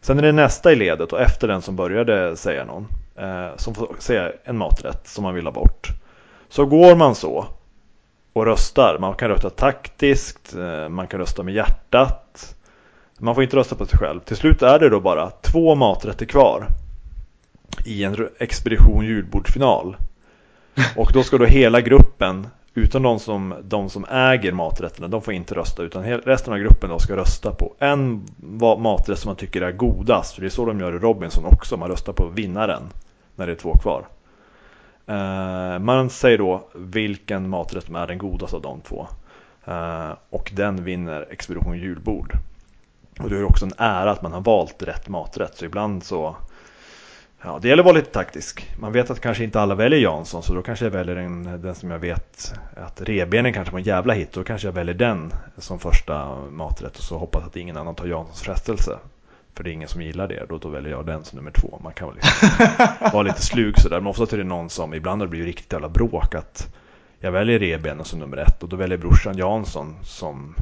Sen är det nästa i ledet och efter den som började säga någon. Eh, som får säga en maträtt som man vill ha bort. Så går man så och röstar. Man kan rösta taktiskt, eh, man kan rösta med hjärtat. Man får inte rösta på sig själv. Till slut är det då bara två maträtter kvar. I en expedition julbordsfinal. Och då ska då hela gruppen, utom de som, de som äger maträtterna, de får inte rösta. Utan resten av gruppen då ska rösta på en maträtt som man tycker är godast. För det är så de gör i Robinson också, man röstar på vinnaren när det är två kvar. Eh, man säger då vilken maträtt som är den godaste av de två. Eh, och den vinner Expedition julbord. Och det är också en ära att man har valt rätt maträtt. Så ibland så Ja, det gäller att vara lite taktisk. Man vet att kanske inte alla väljer Jansson så då kanske jag väljer den, den som jag vet att revbenen kanske var en jävla hit. Då kanske jag väljer den som första maträtt och så hoppas att ingen annan tar Janssons frestelse. För det är ingen som gillar det, då, då väljer jag den som nummer två. Man kan väl liksom vara lite slug sådär. Men oftast är det någon som, ibland har det blivit riktigt jävla bråk att jag väljer revbenen som nummer ett och då väljer brorsan Jansson som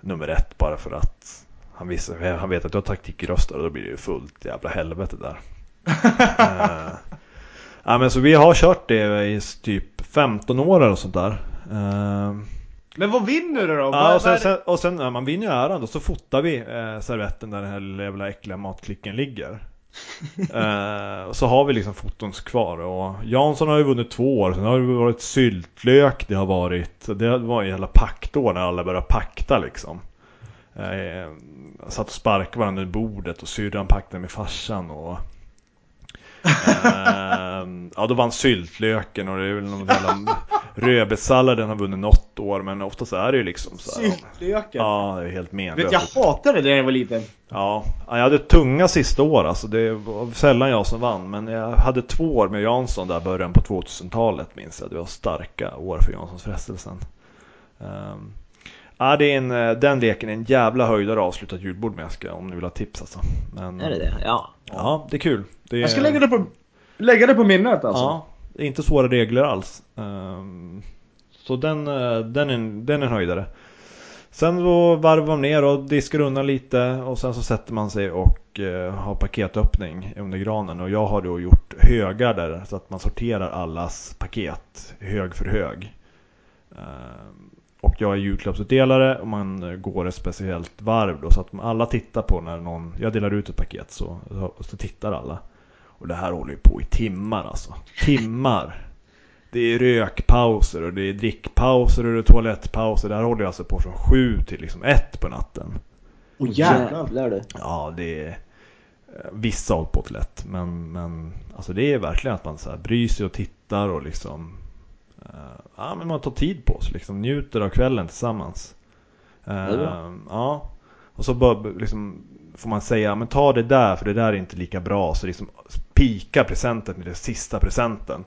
nummer ett bara för att han, visste, han vet att jag taktikröstar och då blir det ju fullt jävla helvete där. Eh, ja, men så vi har kört det i typ 15 år eller sånt där. Eh, Men vad vinner du då? Ja, och sen, sen, och sen ja, man vinner ju äran då, så fotar vi eh, servetten där den här jävla äckliga matklicken ligger. eh, så har vi liksom fotons kvar och Jansson har ju vunnit två år, sen har det varit syltlök, det har varit, det var ju hela paktår när alla började pakta liksom. Eh, satt och sparkade varandra i bordet och syrran paktade med farsan och eh, Ja då vann syltlöken och det är väl någon jävla Rödbetssalladen har vunnit något år men oftast är det ju liksom så här, Syltlöken? Ja, det är helt menlöst. jag hatade det när jag var liten. Ja, jag hade tunga sista år alltså. Det var sällan jag som vann. Men jag hade två år med Jansson där början på 2000-talet minns jag. Det var starka år för Janssons frestelsen. Um, ja, det är en, eh, den leken är en jävla höjdare att avsluta ett julbord med ska, om ni vill ha tips alltså. Men, Är det det? Ja. Ja, det är kul. Det är, Jag ska lägga det på, lägga det på minnet alltså. Ja, inte svåra regler alls. Ehm, så den, eh, den, är, en- den är en höjdare. Sen då varvar man ner och diskar undan lite och sen så sätter man sig och eh, har paketöppning under granen. Och jag har då gjort högar där så att man sorterar allas paket hög för hög. Ehm, och jag är julklappsutdelare och man går ett speciellt varv då så att alla tittar på när någon, jag delar ut ett paket så, så tittar alla. Och det här håller ju på i timmar alltså. Timmar. Det är rökpauser och det är drickpauser och det är toalettpauser. Det här håller jag alltså på från sju till liksom ett på natten. Åh jävlar. Jävlar du. Ja, det är... eh, Vissa har hållit på till lätt, men, men alltså det är verkligen att man så här bryr sig och tittar och liksom... eh, ja, men man tar tid på sig, liksom njuter av kvällen tillsammans. bra. Eh, ja, och så bara liksom får man säga, men ta det där för det där är inte lika bra. Så liksom pika presenten med den sista presenten.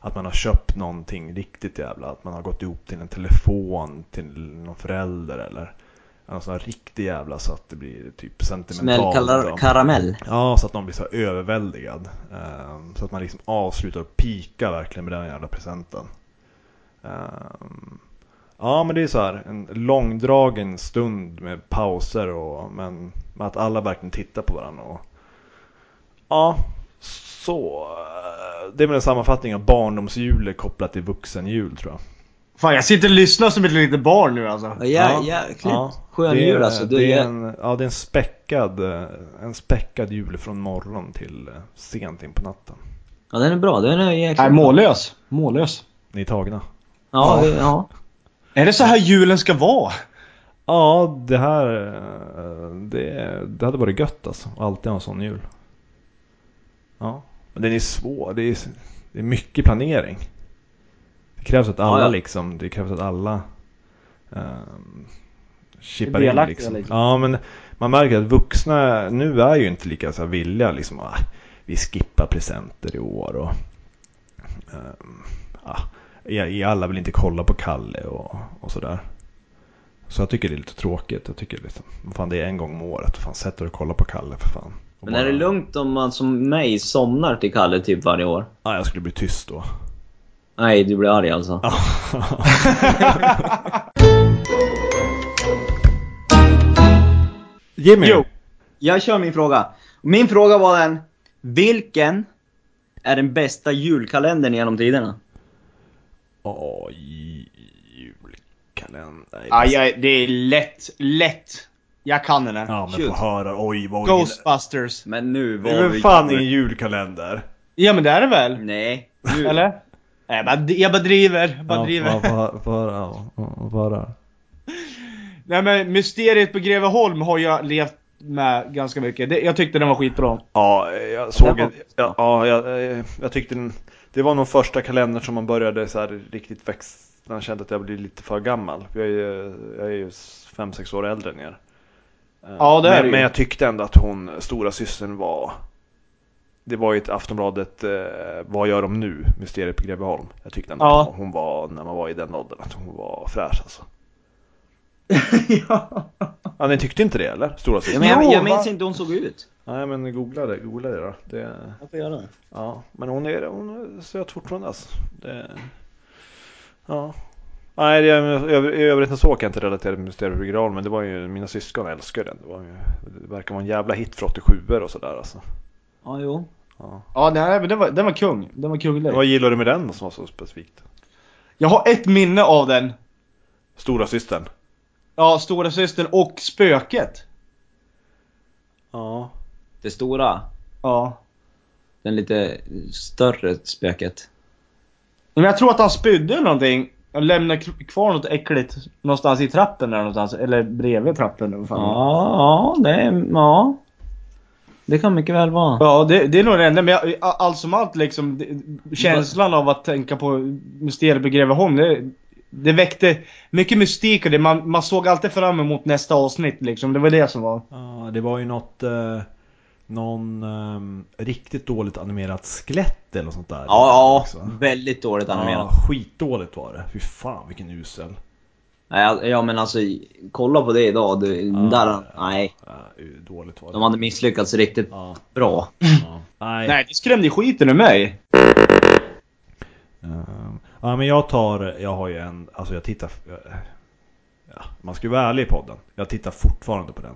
Att man har köpt någonting riktigt jävla, att man har gått ihop till en telefon till någon förälder eller någon sån här riktig jävla så att det blir typ sentimentalt. Smällkallar då. karamell. Ja, så att någon blir så överväldigad. Ehm, så att man liksom avslutar och pika verkligen med den jävla presenten. Ja, men det är så här en långdragen stund med pauser och men med att alla verkligen tittar på varandra. Och, ja, så. Det är väl en sammanfattning av barndomsjul kopplat till vuxenjul tror jag. Fan jag sitter och lyssnar som ett litet barn nu alltså. Ja, ja, jäkligt skön det är- jul alltså. Du det är en, ja, det är en späckad, en späckad jul från morgon till eh, sent in på natten. Ja, den är bra. Den är jäkligt Nej, mållös. Mållös. Ni är tagna? Ja, Ja. vi- ja. Är det så här julen ska vara? Ja, det här, eh, det, det hade varit gött alltså. att Alltid ha en sån jul. Ja, men den är svår. Det är, det är mycket planering. Det krävs att alla Ja, ja. liksom, det krävs att alla um, chippar in liksom. liksom. Ja, men man märker att vuxna nu är ju inte lika så här villiga liksom. Ah, vi skippar presenter i år och ehm, ah, alla vill inte kolla på Kalle och, och sådär. Så jag tycker det är lite tråkigt. Jag tycker liksom, fan det är en gång om året. Fan sätt dig och kolla på Kalle för fan. Och Men är det bara- lugnt om man som mig somnar till Kalle typ varje år? Ja, jag skulle bli tyst då. Nej, du blir arg alltså. Jimmy! Jo. Jag kör min fråga. Min fråga var den. Vilken är den bästa julkalendern genom tiderna? Oj, julkalender. Ja, jag, det är lätt. Lätt. Jag kan den här. Ja, men Shoot. få höra. Oj, vad Ghostbusters. Men nu Det var är väl vi... fan ingen julkalender? Ja men det är det väl? Nej. Nu. Eller? Nej, jag bara, jag bara driver. Jag bara Ja, driver. Få få höra. ja, ja, få höra. Nej men Mysteriet på Greveholm har jag levt med ganska mycket. Det, jag tyckte den var skitbra. Ja, jag såg Den var- en, ja, ja, jag, eh, jag tyckte den, det var nog första kalendern som man började så här riktigt växa. Man kände att jag blev lite för gammal. Jag är ju, jag är ju fem sex år äldre än er. Eh, Ja, det är men, du ju. men jag tyckte ändå att hon, stora systern var det var ju ett Aftonbladet, eh, vad gör de nu? Mysteriet på Greveholm. Jag tyckte ändå Ja. att hon var, när man var i den åldern, att hon var fräsch alltså. ja. Ja, ni tyckte inte det eller? Stora Ja, syster? men jag, jag minns inte hur hon såg ut. Nej men googla det, googla det då. Det, Jag får göra det. ja, men hon är, hon är söt fortfarande alltså. Det, ja. Nej, det, i övrigt så kan jag inte relatera till Mysteriet på Graal, men det var ju, mina syskon älskar den. Det, var ju, det verkar vara en jävla hit för 87 och sådär alltså. Ja, jo. Ja. Ja, nej, men den var, den var kung. Den var kunglig. Vad gillar du med den som var så specifikt? Jag har ett minne av den. Stora systern. Ja, stora systern och spöket. Ja. Det stora. Ja. Den lite större spöket. Men jag tror att han spydde eller någonting. Och lämnade kvar något äckligt någonstans i trappen där någonstans. Eller bredvid trappen. eller vad fan. Ja, ja, det, ja. Det kan mycket väl vara. Ja, det, det är nog det enda. Men jag, allt som allt liksom. Det, känslan av att tänka på mysteriet på Greveholm. Det, det väckte mycket mystik och det. Man, man såg alltid fram emot nästa avsnitt liksom. Det var det som var. Ja, det var ju något, eh, någon eh, riktigt dåligt animerat skelett eller något sånt där. Ja, ja. Väldigt dåligt animerat. Ja, skitdåligt var det. Fy fan vilken usel. Nej, ja men alltså, kolla på det idag. Det, där, nej. Ja, dåligt var det. De hade misslyckats riktigt Ja, bra. ja. Nej. Nej, det skrämde skiten ur mig. Ehm, ja men jag tar, jag har ju en, alltså jag tittar, ja, man ska ju vara ärlig i podden. Jag tittar fortfarande på den.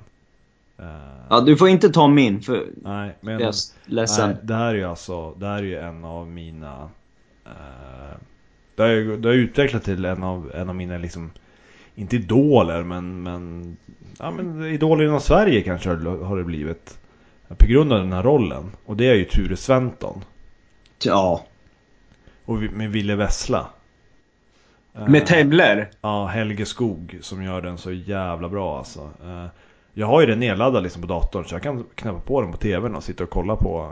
Ja, du får inte ta min för... Nej, men Jag är ledsen. nej, det här är ju alltså, det här är ju en av mina eh, det, har ju, det har utvecklat till en av, en av mina liksom Inte idoler men, men Ja men idoler inom Sverige kanske har det blivit På grund av den här rollen Och det är ju Ture Sventon Ja. Och vi- med Ville Vessla Med Tebler. Ja, Helge Skog som gör den så jävla bra alltså. Eh, Jag har ju den nedladdad liksom på datorn så jag kan knäppa på den på tvn och sitta och kolla på,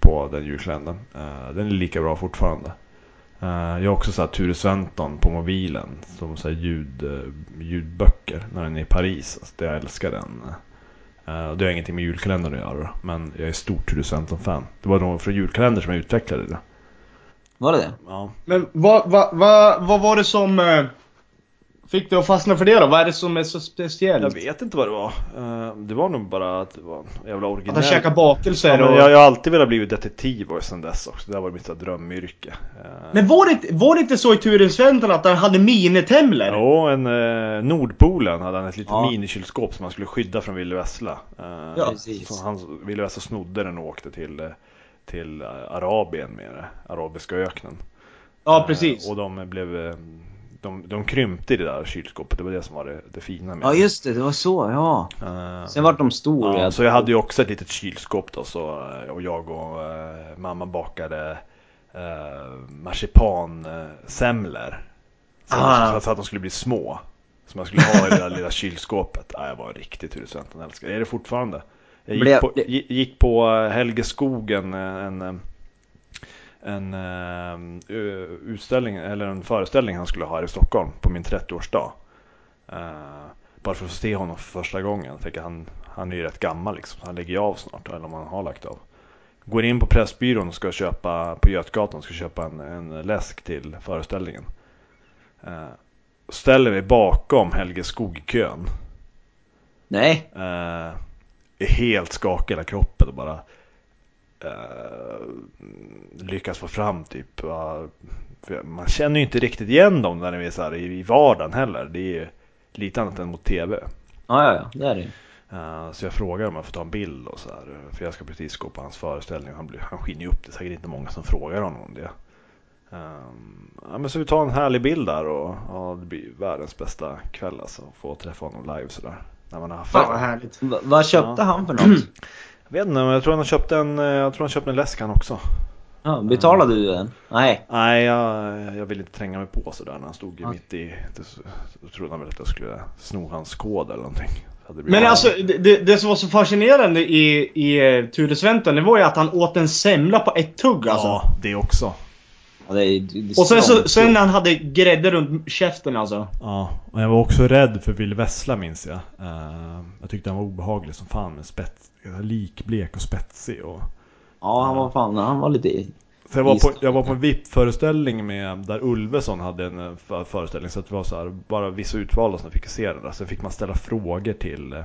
på den julkalendern. Eh, Den är lika bra fortfarande. Eh, Jag har också så här Ture Sventon på mobilen som så här ljud, eh, ljudböcker när den är i Paris. Alltså, jag älskar den. Och Det har ingenting med julkalendern att göra men jag är stort Ture Sventon-fan. Det var nog från julkalendern som jag utvecklade det. Var det det? Ja. Men vad, vad, vad, vad var det som fick dig att fastna för det då? Vad är det som är så speciellt? Jag vet inte vad det var. Eh, Det var nog bara att det var en jävla Att originell. han käkar bakelser Ja, och... jag, jag har alltid velat bli detektiv och sen dess också. Det har varit mitt drömyrke. Eh, Men var det, var det inte så i Ture Sventon att han hade minitemler? Jo, en eh, Nordpolen hade han ett litet Ja. minikylskåp som han skulle skydda från Ville Vessla. Eh, Ja, precis. han, Ville Vessla snodde den och åkte till, till Arabien med det. Arabiska öknen. Ja, Eh, precis. och de blev de, de krympte i det där kylskåpet. Det var det som var det, det fina med Ja, just det. Det var så, ja. Eh, Sen vart de stora. Ja, så jag hade ju också ett litet kylskåp då så, eh, och jag och eh, mamma bakade eh, marsipansemlor. Så, Ah. så, så att de skulle bli små. Som jag skulle ha i det där lilla kylskåpet. Ja, jag var riktigt Ture Sventon älskare. Jag är det fortfarande. Jag gick, Blev- på, gi- gick på Helge Skogen en, en, en eh, utställning, eller en föreställning han skulle ha här i Stockholm på min 30-årsdag. Eh, bara för att se honom för första gången. Jag tänker han, han är ju rätt gammal liksom, han lägger ju av snart, eller om han har lagt av. Går in på Pressbyrån och ska köpa, på Götgatan, ska köpa en, en läsk till föreställningen. Eh, ställer mig bakom Helge Skog-kön. Nej. Eh, är helt skakig i hela kroppen och bara lyckas få fram typ uh, man känner ju inte riktigt igen dem när de är så här i, i vardagen heller. Det är ju lite annat än mot tv. Ja, ja, ja. Det är det. Eh, så jag frågar om jag får ta en bild och så här. eh, För jag ska precis gå på hans föreställning. Han, blir, han skiner ju upp. Det är säkert inte många som frågar honom om det. Ehm, ja, men så vi tar en härlig bild där och ja, det blir världens bästa kväll alltså. Få träffa honom live sådär. När man har haft Fan vad härligt. Va, vad köpte Ja. han för något? Jag vet inte, men jag tror han har köpt en, eh, jag tror han köpte en läsk han också. Ja, betalade du den? Nej. Nej, jag, jag ville inte tränga mig på sådär när han stod Ja. mitt i. Då trodde han väl att jag skulle sno hans kod eller någonting. Men alltså, det, det, det som var så fascinerande i, i eh, Ture Sventon, det var ju att han åt en semla på ett tugg alltså. Ja, det också. Ja, det är, det är Och sen, så, sen när han hade grädde runt käften alltså. Ja, och jag var också rädd för Ville Vessla minns jag. Eh, jag tyckte han var obehaglig som fan med spets, likblek och spetsig och Ja, han var fan, han var lite... För jag var på, jag var på en VIP-föreställning med, där Ulveson hade en eh, för- föreställning så att det var så här, bara vissa utvalda som fick se den där. Sen fick man ställa frågor till, eh,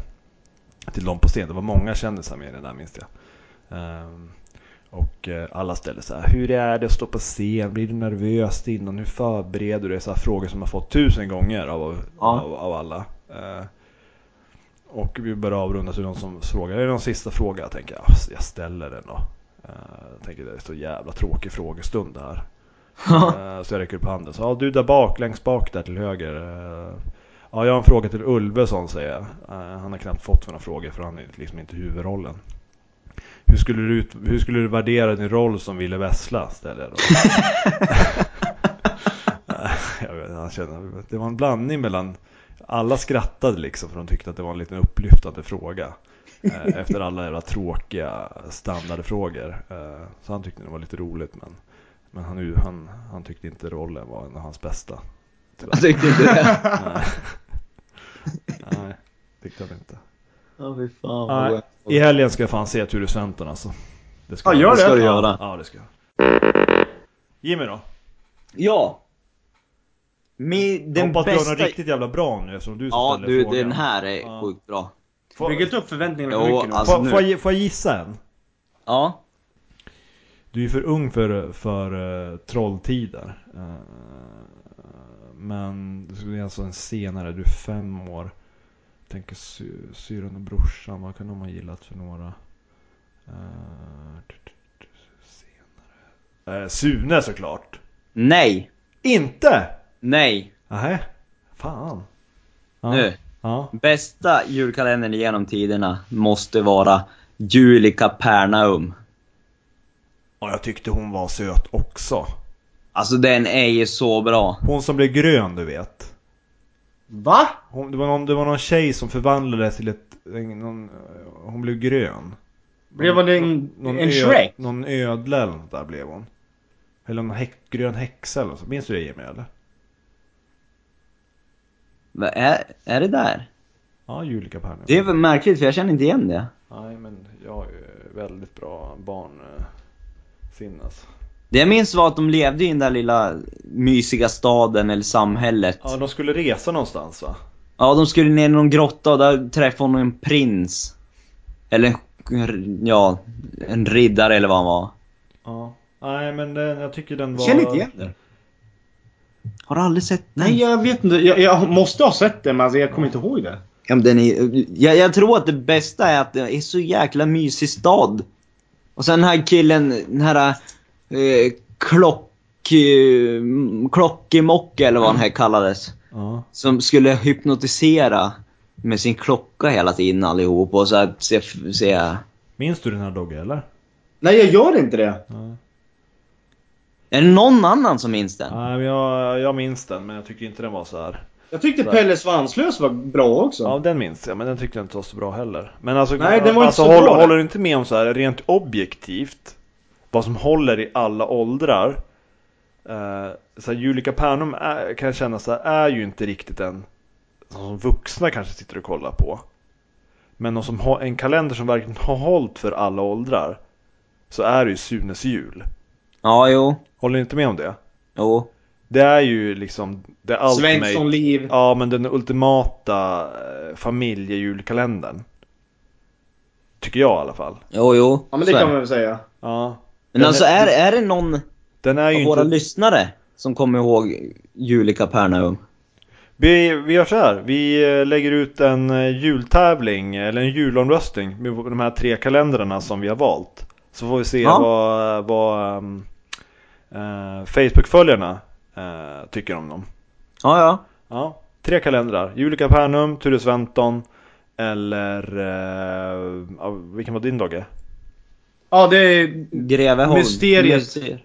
till dem på scen. Det var många kändisar med i den där minns jag. Ehm, och eh, alla ställde så här, hur är det att stå på scen? Blir du nervös innan? Hur förbereder du dig? Så här frågor som man fått tusen gånger av, Ja. av, av alla. Eh, och vi började avrunda till någon som frågar, är det någon sista fråga? Jag tänker, ja, jag ställer den då. Eh, Jag tänker det är så jävla tråkig frågestund det här. Så jag räcker upp handen. Så, ja, du där bak, längst bak där till höger. Ja, jag har en fråga till Ulveson säger jag. Han har knappt fått några frågor för han är liksom inte huvudrollen. Hur skulle du, ut, hur skulle du värdera din roll som Ville Vessla? Ställer jag då. Jag vet, han känner, det var en blandning mellan alla skrattade liksom för de tyckte att det var en liten upplyftande fråga. Eh, Efter alla jävla tråkiga standardfrågor. Eh, Så han tyckte det var lite roligt men, men han, han, han tyckte inte rollen var en av hans bästa. Tyvärr. Jag tyckte inte det. Nej. Nej, tyckte han inte. Ja, fy fan Nej, I helgen ska jag fan se Ture Sventon alltså. Det ska Ja, gör Det ska det. du göra. Ja, det ska jag. Jimmy då? Ja. Mi, Den hoppas du har bästa... något riktigt jävla bra nu eftersom du Ja, du, frågan. den här är Ja. sjukt bra. Får, Bygg inte upp förväntningarna för mycket nu. alltså- får, nu. får, jag, får jag gissa en? Ja. Du är för ung för, för uh, trolltider. Eh, men det är alltså en senare, du är fem år. Tänker sy, syrran och brorsan, vad kan de ha gillat för några? Eh, senare. Eh, Sune såklart. Nej. Inte! Nej. Nej. Fan. Ja. Nu. Ja. Bästa julkalendern genom tiderna måste vara Julika Pernaum. Och jag tyckte hon var söt också. Alltså den är ju så bra. Hon som blev grön du vet. Va? Hon, det, var någon, det var någon tjej som förvandlades till ett... en- Någon, hon blev grön. Blev det en, Någon en ö- Shrek? Någon ödla eller något där blev hon. Eller någon häck, grön häxa eller så. Minns du det Jimmy eller? Vad är, är det där? Ja, Julika Pernilla. Det är väl märkligt för jag känner inte igen det. Nej men jag har ju väldigt bra barnsinne alltså. Det jag minns var att de levde i den där lilla mysiga staden eller samhället. Ja, de skulle resa någonstans va? Ja, de skulle ner i någon grotta och där träffade hon en prins. Eller en- ja, en riddare eller vad han var. Ja. Nej men den, jag tycker den var... Jag känner inte igen det. Har du aldrig sett den? Nej, jag vet inte. Jag, jag måste ha sett det, men alltså, jag kommer inte ihåg det. Ja, men den är, jag, jag tror att det bästa är att det är så jäkla mysig stad. Och sen den här killen, den här eh, klock... Eh, klockemocke eller vad han här kallades. Ja. Som skulle hypnotisera med sin klocka hela tiden allihop och så att se, se... Minns du den här Dogge eller? Nej, jag gör inte det. Är det någon annan som minns den? Nej men jag, jag minns den men jag tycker inte den var så här. Jag tyckte. Pelle Svanslös var bra också. Ja den minns jag men den tyckte jag inte var så bra heller. Men alltså, Nej, den var inte alltså så håller, bra, håller du inte med om så här rent objektivt vad som håller i alla åldrar? Eh, så här, Julika Pernum är, kan jag känna så här, är ju inte riktigt en som vuxna kanske sitter och kollar på. Men någon som har en kalender som verkligen har hållit för alla åldrar så är det ju Sunes jul. Ja, jo. Håller ni inte med om det? Jo. Det är ju liksom det ultimate, Svensson-liv. Ja men den ultimata eh, familjejulkalendern. Tycker jag i alla fall. Jo, jo. Ja, men det Så är kan man väl säga. Ja. Men alltså är, är det någon Den är av våra inte... lyssnare som kommer ihåg Julika Pernaum? Vi, vi gör så här. Vi eh, lägger ut en eh, jultävling eller en julomröstning med de här tre kalendrarna som vi har valt. Så får vi se Ja. vad, vad um, eh, Facebook-följarna eh, tycker om dem. Ja, ja. Ja, tre kalendrar. Julika Pernum, Ture Sventon eller... Ja, vilken var din Dogge? Ja, det är... Greveholm. Mysteriet. Myster-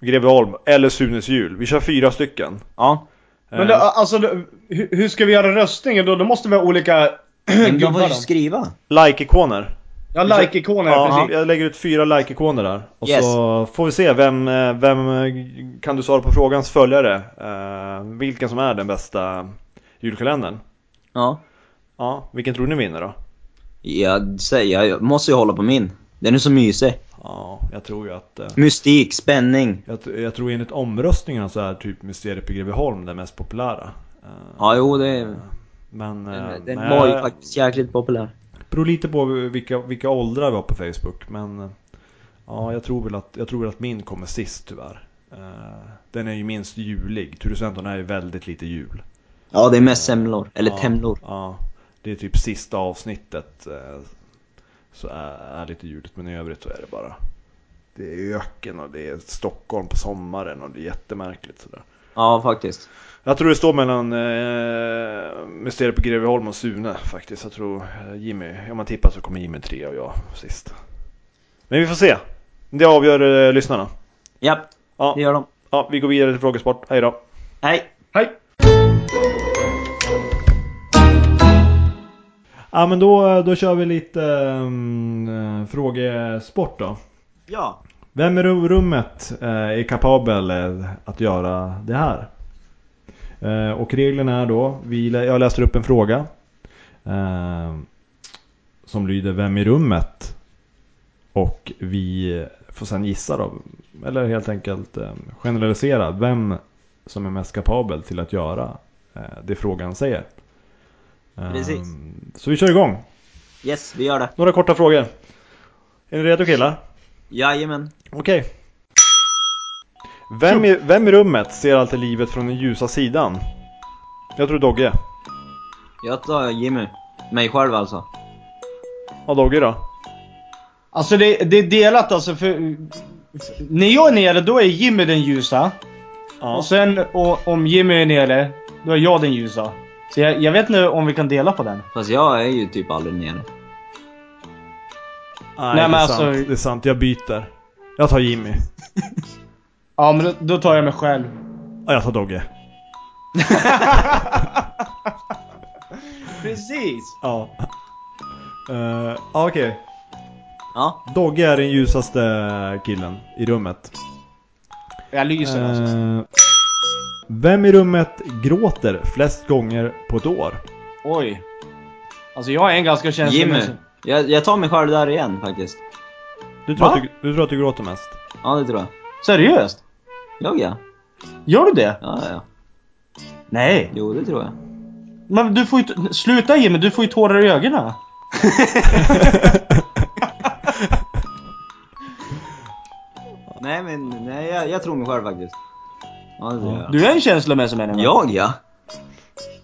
Greveholm eller Sunes jul. Vi kör fyra stycken. Ja. Men det, alltså, det, hur, hur ska vi göra röstningen då? Då måste vi ha olika Men de får ju då. skriva. Like-ikoner. Ja, like-ikoner, Ja, precis. jag lägger ut fyra like-ikoner där. Och Yes. så får vi se vem, eh, vem eh, kan du svara på frågans följare? Eh, vilken som är den bästa julkalendern? Ja. Ja, vilken tror ni vinner då? Jag säger, jag måste ju hålla på min. Den är så mysig. Ja, jag tror ju att... eh, Mystik, spänning. Jag, jag tror enligt omröstningarna så är typ Mysteriet på Greveholm den mest populära. Eh, Ja, jo, det är... Men... eh, Den, den men var ju jag- faktiskt jäkligt populär. beror lite på vilka, vilka åldrar vi har på Facebook. Men eh, ja, jag tror väl att, jag tror väl att min kommer sist tyvärr. Eh, Den är ju minst julig. Turisventon är ju väldigt lite jul. Ja, det är mest semlor. Eller ja, temlor. Ja, det är typ sista avsnittet. Så är, är lite juligt. Men i övrigt så är det bara. Det är öken och det är Stockholm på sommaren och det är jättemärkligt sådär. Ja, faktiskt. Jag tror det står mellan eh, Mysteriet på Greveholm och Sune faktiskt. Jag tror eh, Jimmy, om man tippar så kommer Jimmy tre och jag sist. Men vi får se. Det avgör eh, lyssnarna. Ja, Ja, det gör de. ja, vi går vidare till frågesport. Hej då. Hej! Hej! Ja men då, då kör vi lite um, frågesport då. Ja. Vem i rum- rummet eh, är kapabel eh, att göra det här? Eh, och reglerna är då, vi, jag läser upp en fråga. Eh, som lyder Vem i rummet? Och vi får sen gissa då. Eller helt enkelt eh, generalisera vem som är mest kapabel till att göra det frågan säger. Precis. Så vi kör igång. Yes, vi gör det. Några korta frågor. Är ni redo killar? Jajamän. Okej. Vem i, vem i rummet ser alltid livet från den ljusa sidan? Jag tror Dogge. Jag tar Jimmy. Mig själv alltså. Ja, Dogge då? Alltså det, det är delat alltså för... När jag är nere då är Jimmy den ljusa. Ja. Och sen och, om Jimmy är nere, då är jag den ljusa. Så jag, jag vet inte om vi kan dela på den. Fast jag är ju typ aldrig nere. Nej, Nej, det, är men alltså- sant, det är sant. Jag byter. Jag tar Jimmy. Ja men då, då tar jag mig själv. Ja, jag tar Dogge. Precis! Ja. Uh, Okej. Ja. Dogge är den ljusaste killen i rummet. Jag lyser alltså. Vem i rummet gråter flest gånger på ett år? Oj. Alltså jag är en ganska Jimmy. känslomässig. Jag, jag tar mig själv där igen faktiskt. Du tror, Va? att du, du tror att du gråter mest? Ja, det tror jag. Seriöst? Jag ja. Gör du det? Ja, ja, ja. Nej. Jo, det tror jag. Men du får ju... t- Sluta Jimmy, du får ju tårar i ögonen. Nej, men nej, jag, jag tror mig själv faktiskt. Ja, det tror jag. Du är en känslomässig människa. Jag ja.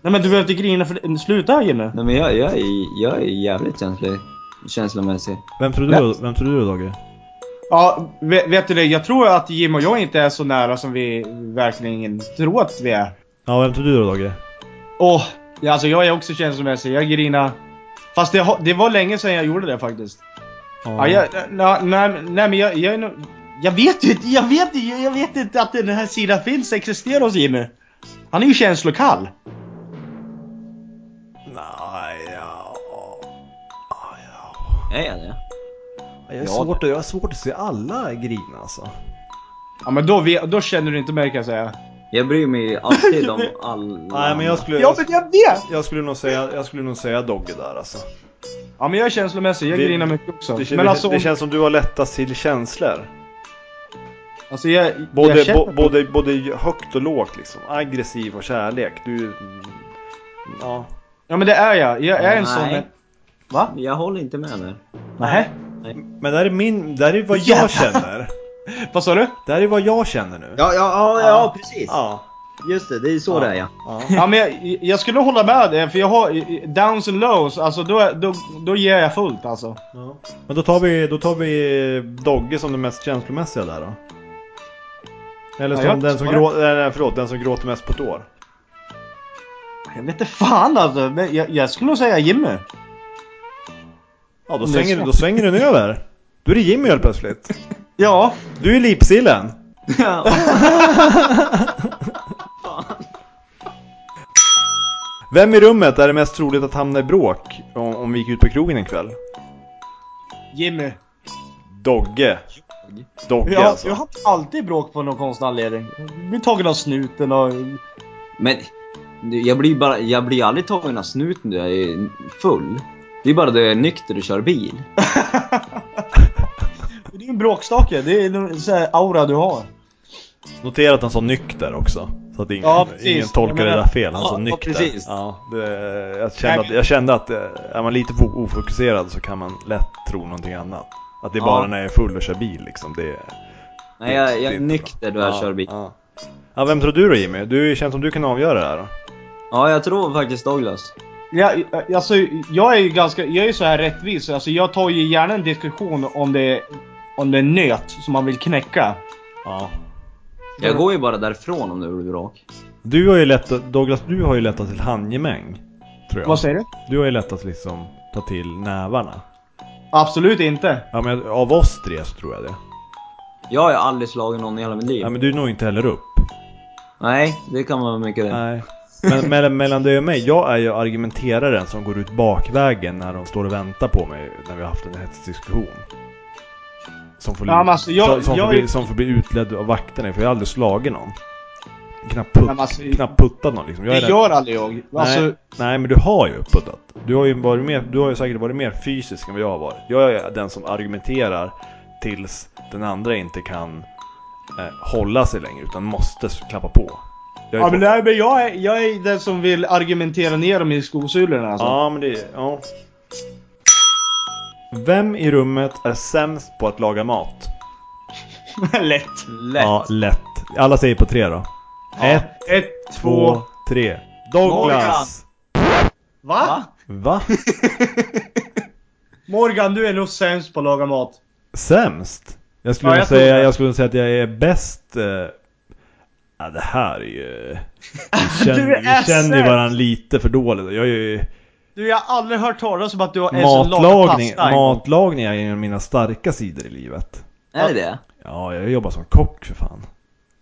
Nej men du behöver inte grina för Sluta Jimmy. Nej men jag, jag, är, jag är jävligt känslig. Känslomässig. Vem tror du, vem tror du då, Dogge? Ja, vet, vet du det? Jag tror att Jim och jag inte är så nära som vi verkligen tror att vi är. Ja, vem tror du då, Dogge? Åh, ja, alltså jag är också känslomässig. Jag grinar. Fast det, det var länge sedan jag gjorde det faktiskt. Ja, jag, nej, nej, nej men jag, jag är nog... Jag vet inte, jag vet inte, jag vet inte att den här sidan finns, existerar hos Jimmy. Han är ju känslokall. Nej, ja. Ja. Är jag det? Jag har, Ja, svårt, att- jag har svårt att se alla grina alltså. Ja men då, då känner du inte mig kan jag säga. Jag bryr mig alltid om alla Nej, men jag skulle, Ja men jag vet! jag skulle nog säga, jag skulle nog säga Dogge där alltså. Ja men jag är känslomässig, jag Det- grinar mycket också. Det, men det, alltså, det känns som du har lättast till känslor. Alltså jag, Både, jag bo, både, både högt och lågt liksom. Aggressiv och kärlek. Du... Ja. Ja men det är jag, jag är en Nej. sån... men- Va? Jag håller inte med där. Nej. Men det här är min, det här är vad jag Jävlar. känner. Vad sa du? Det här är vad jag känner nu. Ja, ja, ja, ja, precis. Ja. Just det, det är så det är ja. ja. Ja men jag, jag skulle hålla med dig, för jag har downs and lows, alltså då, då, då ger jag fullt alltså. Ja. Men då tar vi, då tar vi Dogge som den mest känslomässiga där då. Eller Ja, som jag den som gråter, nej förlåt, den som gråter mest på ett år. Jag vet inte fan alltså, jag, jag skulle nog säga Jimmy. Ja, då svänger, då svänger den över. Då är det Jimmy helt plötsligt. Ja. Du är lipsillen. ja. Vem i rummet är det mest troligt att hamna i bråk om, om vi gick ut på krogen en kväll? Jimmy. Dogge. Dogge Jag, alltså. jag har alltid bråk på någon konstig anledning. Jag blir tagen av snuten och... Men jag blir bara, jag blir aldrig tagen av snuten när jag är full. Det är bara då jag är nykter och kör bil. bråkstake. Det är nog så här aura du har. Notera att han sa nykter också. Så att ingen, Ja, ingen tolkar det där fel. Han Ja, sa ja, nykter. precis. Ja, det, jag, kände att, jag kände att eh, är man lite fo- ofokuserad så kan man lätt tro någonting annat. Att det är Ja. bara när jag är full och kör bil liksom. Det, Nej, jag, jag är nykter då jag ja, kör bil. Ja. ja, vem tror du då Jimmy? Du känns som du kan avgöra det här då. Ja, jag tror faktiskt Douglas. Ja, alltså, jag är ju ganska, jag är ju så här rättvis. Alltså, jag tar ju gärna en diskussion om det, om det är nöt som man vill knäcka. Ja. Jag går ju bara därifrån om det blir bråk. Du har ju lätt, Douglas, du har ju lätt till handgemäng. Tror jag. Vad säger du? Du har ju lätt att liksom ta till nävarna. Absolut inte. Ja men av oss tre så tror jag det. Jag har aldrig slagit någon i hela mitt liv. Ja men du når inte heller upp. Nej, det kan man mycket väl. Nej. Men mellan, mellan dig och mig, jag är ju argumenteraren som går ut bakvägen när de står och väntar på mig när vi har haft en hetsdiskussion. Som får, Ja, men alltså, jag- som, som, jag får är- bli, som får bli utledd av vakterna för jag har aldrig slagit någon. Knappt, men alltså, knappt puttat någon liksom. Jag Det är gör aldrig jag. Alltså, nej, nej men du har ju puttat. Du har ju, varit mer, du har ju säkert varit mer fysisk än vad jag har varit. Jag är den som argumenterar tills den andra inte kan eh, hålla sig längre utan måste klappa på. Jag är ja, men, nej, men jag, är, jag är den som vill argumentera ner dem i skosulorna alltså. Ja, men det... Ja. Vem i rummet är sämst på att laga mat? Lätt. Lätt. Ja, lätt. Alla säger på tre då. Ett, Ett, två, två... tre. Douglas! Va? Va? Morgan, du är nog sämst på att laga mat. Sämst? Jag skulle, Ja, jag säga, jag skulle säga att jag är bäst... Eh... Ja, det här är ju... Vi känner, Du är vi känner ju varandra lite för dåligt. Jag är ju... Du, jag har aldrig hört talas om att du har Matlagning, pasta matlagning är en av mina starka sidor i livet. Är det det? Ja, jag jobbar som kock för fan.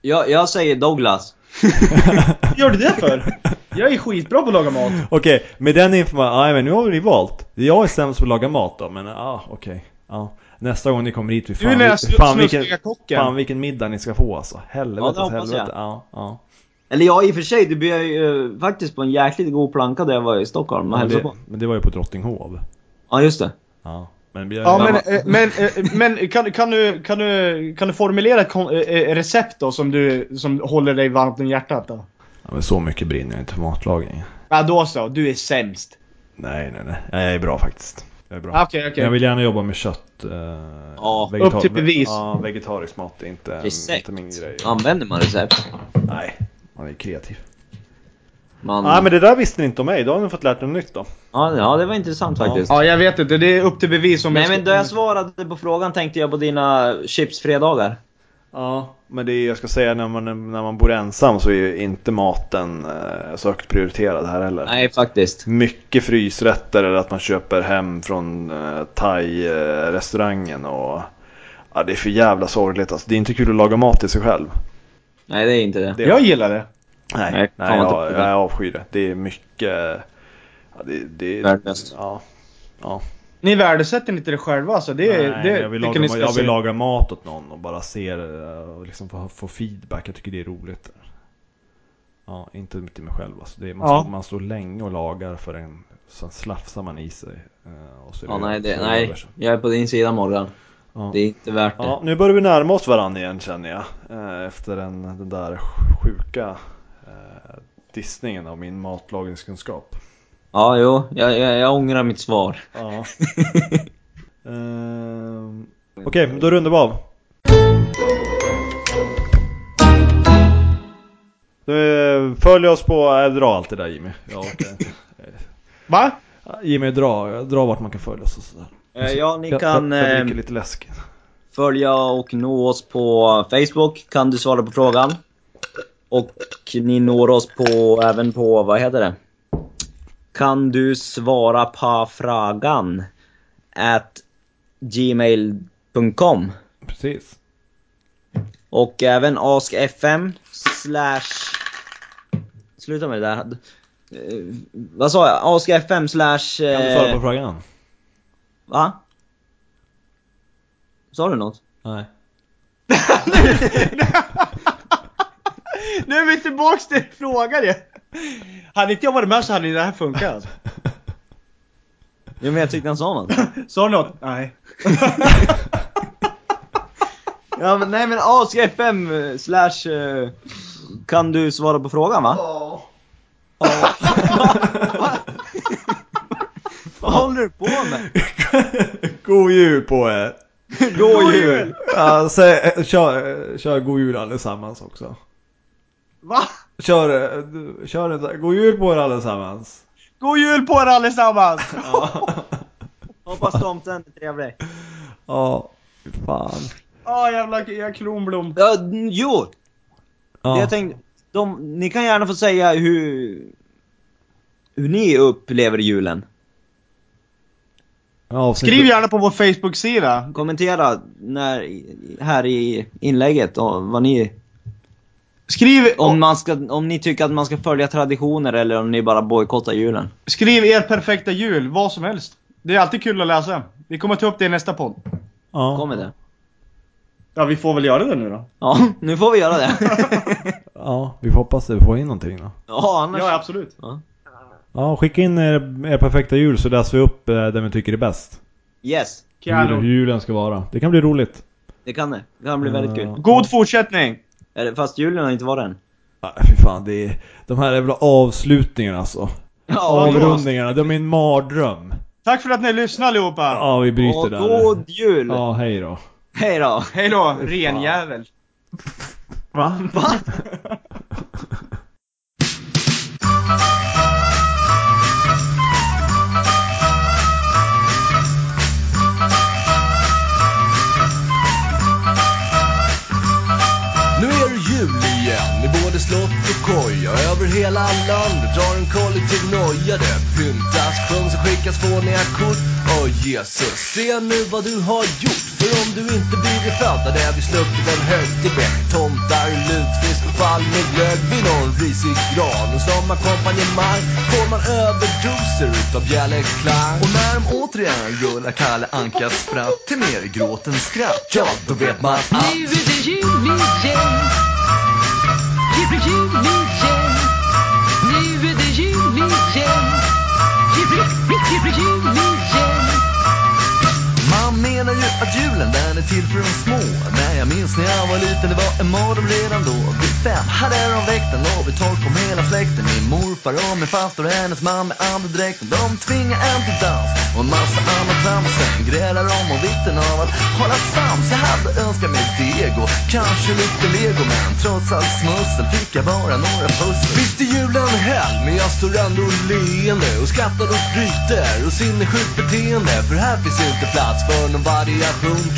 Jag, jag säger Douglas. Gör du det för? Jag är skitbra på att laga mat. Okej, med den informationen, ja men nu har vi valt. Jag är sämst på att laga mat då, men ja, okej. Ja. Nästa gång ni kommer hit, vi Du är fan, där fan, snuskiga vilken, kocken. fan vilken middag ni ska få alltså. Helvete, Ja, det hoppas helvete. jag. Ja, ja. Eller ja, i och för sig, du bjöd ju eh, faktiskt på en jäkligt god planka där jag var i Stockholm och Men hälsade det, på. men det var ju på Drottninghov. Ja, just det. Ja. Men, Ja men, eh, men, eh, men kan, kan, du, kan, du, kan du formulera ett eh, recept då som du som håller dig varmt om hjärtat då? ja, men så mycket brinner jag inte för matlagning. Ja då så, du är sämst. Nej, nej, nej. Jag är bra faktiskt. Jag är bra. Okej okej. Men Jag vill gärna jobba med kött. Eh, Ja, upp till bevis. Ja, vegetarisk mat är inte, Recept. inte min grej. Använder man recept? Nej, man är kreativ. Man... Nej men det där visste ni inte om mig, då har ni fått lärt er något nytt då. ja, ja, det var intressant faktiskt. Ja jag vet inte, det är upp till bevis om Nej jag men ska- då jag svarade på frågan tänkte jag på dina chipsfredagar. Ja, men det är, jag ska säga när man, när man bor ensam så är ju inte maten eh, så högt prioriterad här heller. Nej faktiskt. Mycket frysrätter eller att man köper hem från eh, thai-restaurangen och Ja det är för jävla sorgligt alltså. Det är inte kul att laga mat till sig själv. Nej det är inte det. Det Jag gillar det. Nej, Nej, nej, jag, jag avskyr det. Det är mycket... Ja, det, det, Värdelöst. Ja. ja. Ni värdesätter inte det själva alltså. Det, är- Nej, det jag, vill laga, ni jag vill laga mat åt någon och bara se det och liksom få, få feedback. Jag tycker det är roligt. Ja, inte till mig själv alltså. Det är, man, Ja. står, man står länge och lagar för en, sen slafsar man i sig. eh, Och så Ja, nej, det, nej. Jag är på din sida Morgan. Ja. Det är inte värt det. Ja, nu börjar vi närma oss varandra igen känner jag. eh, Efter den, den där sjuka eh, dissningen av min matlagningskunskap. Ja, jo. Jag, jag, jag ångrar mitt svar. Ja. Ehm, Okej, men då rundar vi av. Följ oss på, äh, dra allt det där Jimmy. Jag orkar inte. Va? Jimmy, dra, dra vart man kan följa oss och sådär. Eh, Ja, ni Jag- kan jag, jag eh, dricker lite läsk. följa och nå oss på Facebook. Kan du svara på frågan? Och ni når oss på, även på, vad heter det? Kan du svara på frågan? At gmail.com Precis. Och även askfm slash... Sluta med det där. Eh, vad sa jag? askfm slash... Kan du svara på Eh, frågan? va? Sa du något? Nej. Nu är vi tillbaks till frågan ju. Hade inte jag varit med så hade det här funkat. alltså. Jo men jag tyckte han sa något. Sa du något? Nej. Ja men nej men Ask FM eh, slash eh, kan du svara på frågan va? Ja. Vad håller du på med? God jul på er! God jul! Ja, sä, kör, kör god jul allesammans också. Va? Kör, du- kör en, god jul på er allesammans. God jul på er allesammans! Hoppas tomten är trevlig. Ja, fan. Ja jävla jävla kronblom. Ja, jo! Ja. Det jag tänkte, de, ni kan gärna få säga hur, hur ni upplever julen. Ja, Skriv gärna på vår Facebook-sida. Kommentera när, här i inlägget och vad ni, Skriv, om, man ska, om ni tycker att man ska följa traditioner eller om ni bara bojkottar julen. skriv er perfekta jul, vad som helst. Det är alltid kul att läsa. Vi kommer ta upp det i nästa podd. Ja. Kommer det? Ja, vi får väl göra det nu då. Ja, nu får vi göra det. ja, vi får hoppas att vi får in någonting då. ja, annars... Ja, absolut. Ja, skicka in er, er perfekta jul så läser vi upp eh, den vi tycker är bäst. Yes, Hur, julen ska vara. Det kan bli roligt. det kan det. Det kan bli väldigt kul. Ja. God fortsättning! Eller, Fast julen har inte varit än. Ja, fy fan, det är, de här jävla avslutningarna alltså. Ja, Avrundningarna, de är en mardröm. Tack för att ni lyssnade allihopa! Ja, vi bryter och där. god jul! Ja, hej då. Hej då! Hej då, renjävel! Va? Va? jul igen i både slott och koja. Över hela landet drar en kollektiv noja. Det pyntas, sjungs och skickas fåniga kort. Åh Jesus, se nu vad du har gjort. För om du inte blivit född hade vi sluppit en högtid med tomtar, lutfisk och fall med glögg vid någon risig gran. Och som ackompanjemang får man överdoser utav bjällerklang. Och när de återigen rullar Kalle Ankas spratt till mer gråt än skratt, ja då vet man att Nu är det jul igen. Att julen den är till för de små. Men jag minns när jag var liten, det var en morgon redan då. Vid fem hade de väckt en och vi tolv kom hela släkten. Min morfar och min faster och hennes man med andedräkten De tvingade en till dans och en massa annat trams Sen grälade de om vikten av att hålla sams. Jag hade önskat mig deg och kanske lite lego Men trots allt smussel fick jag bara några pussel. Visst är julen hell, men jag står ändå leende och skrattar och skryter och sinnessjukt beteende. För här finns inte plats för någon variation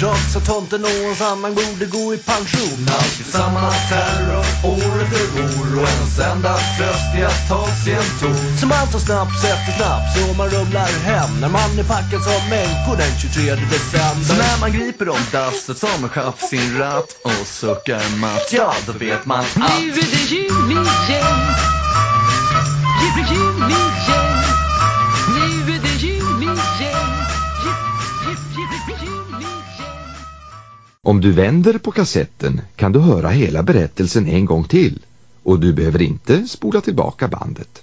Trots så tomten och hans annan borde gå i pension. Alltid samma terror, år efter år Och ens enda tröst är att ta sig en ton. Som allt tar snaps efter snaps och man rumlar hem. När man är packad som människor den 23 december. Så när man griper om dasset som en chef sin ratt och suckar matt Ja, då vet man att Nu är det jul igen. Om du vänder på kassetten kan du höra hela berättelsen en gång till och du behöver inte spola tillbaka bandet.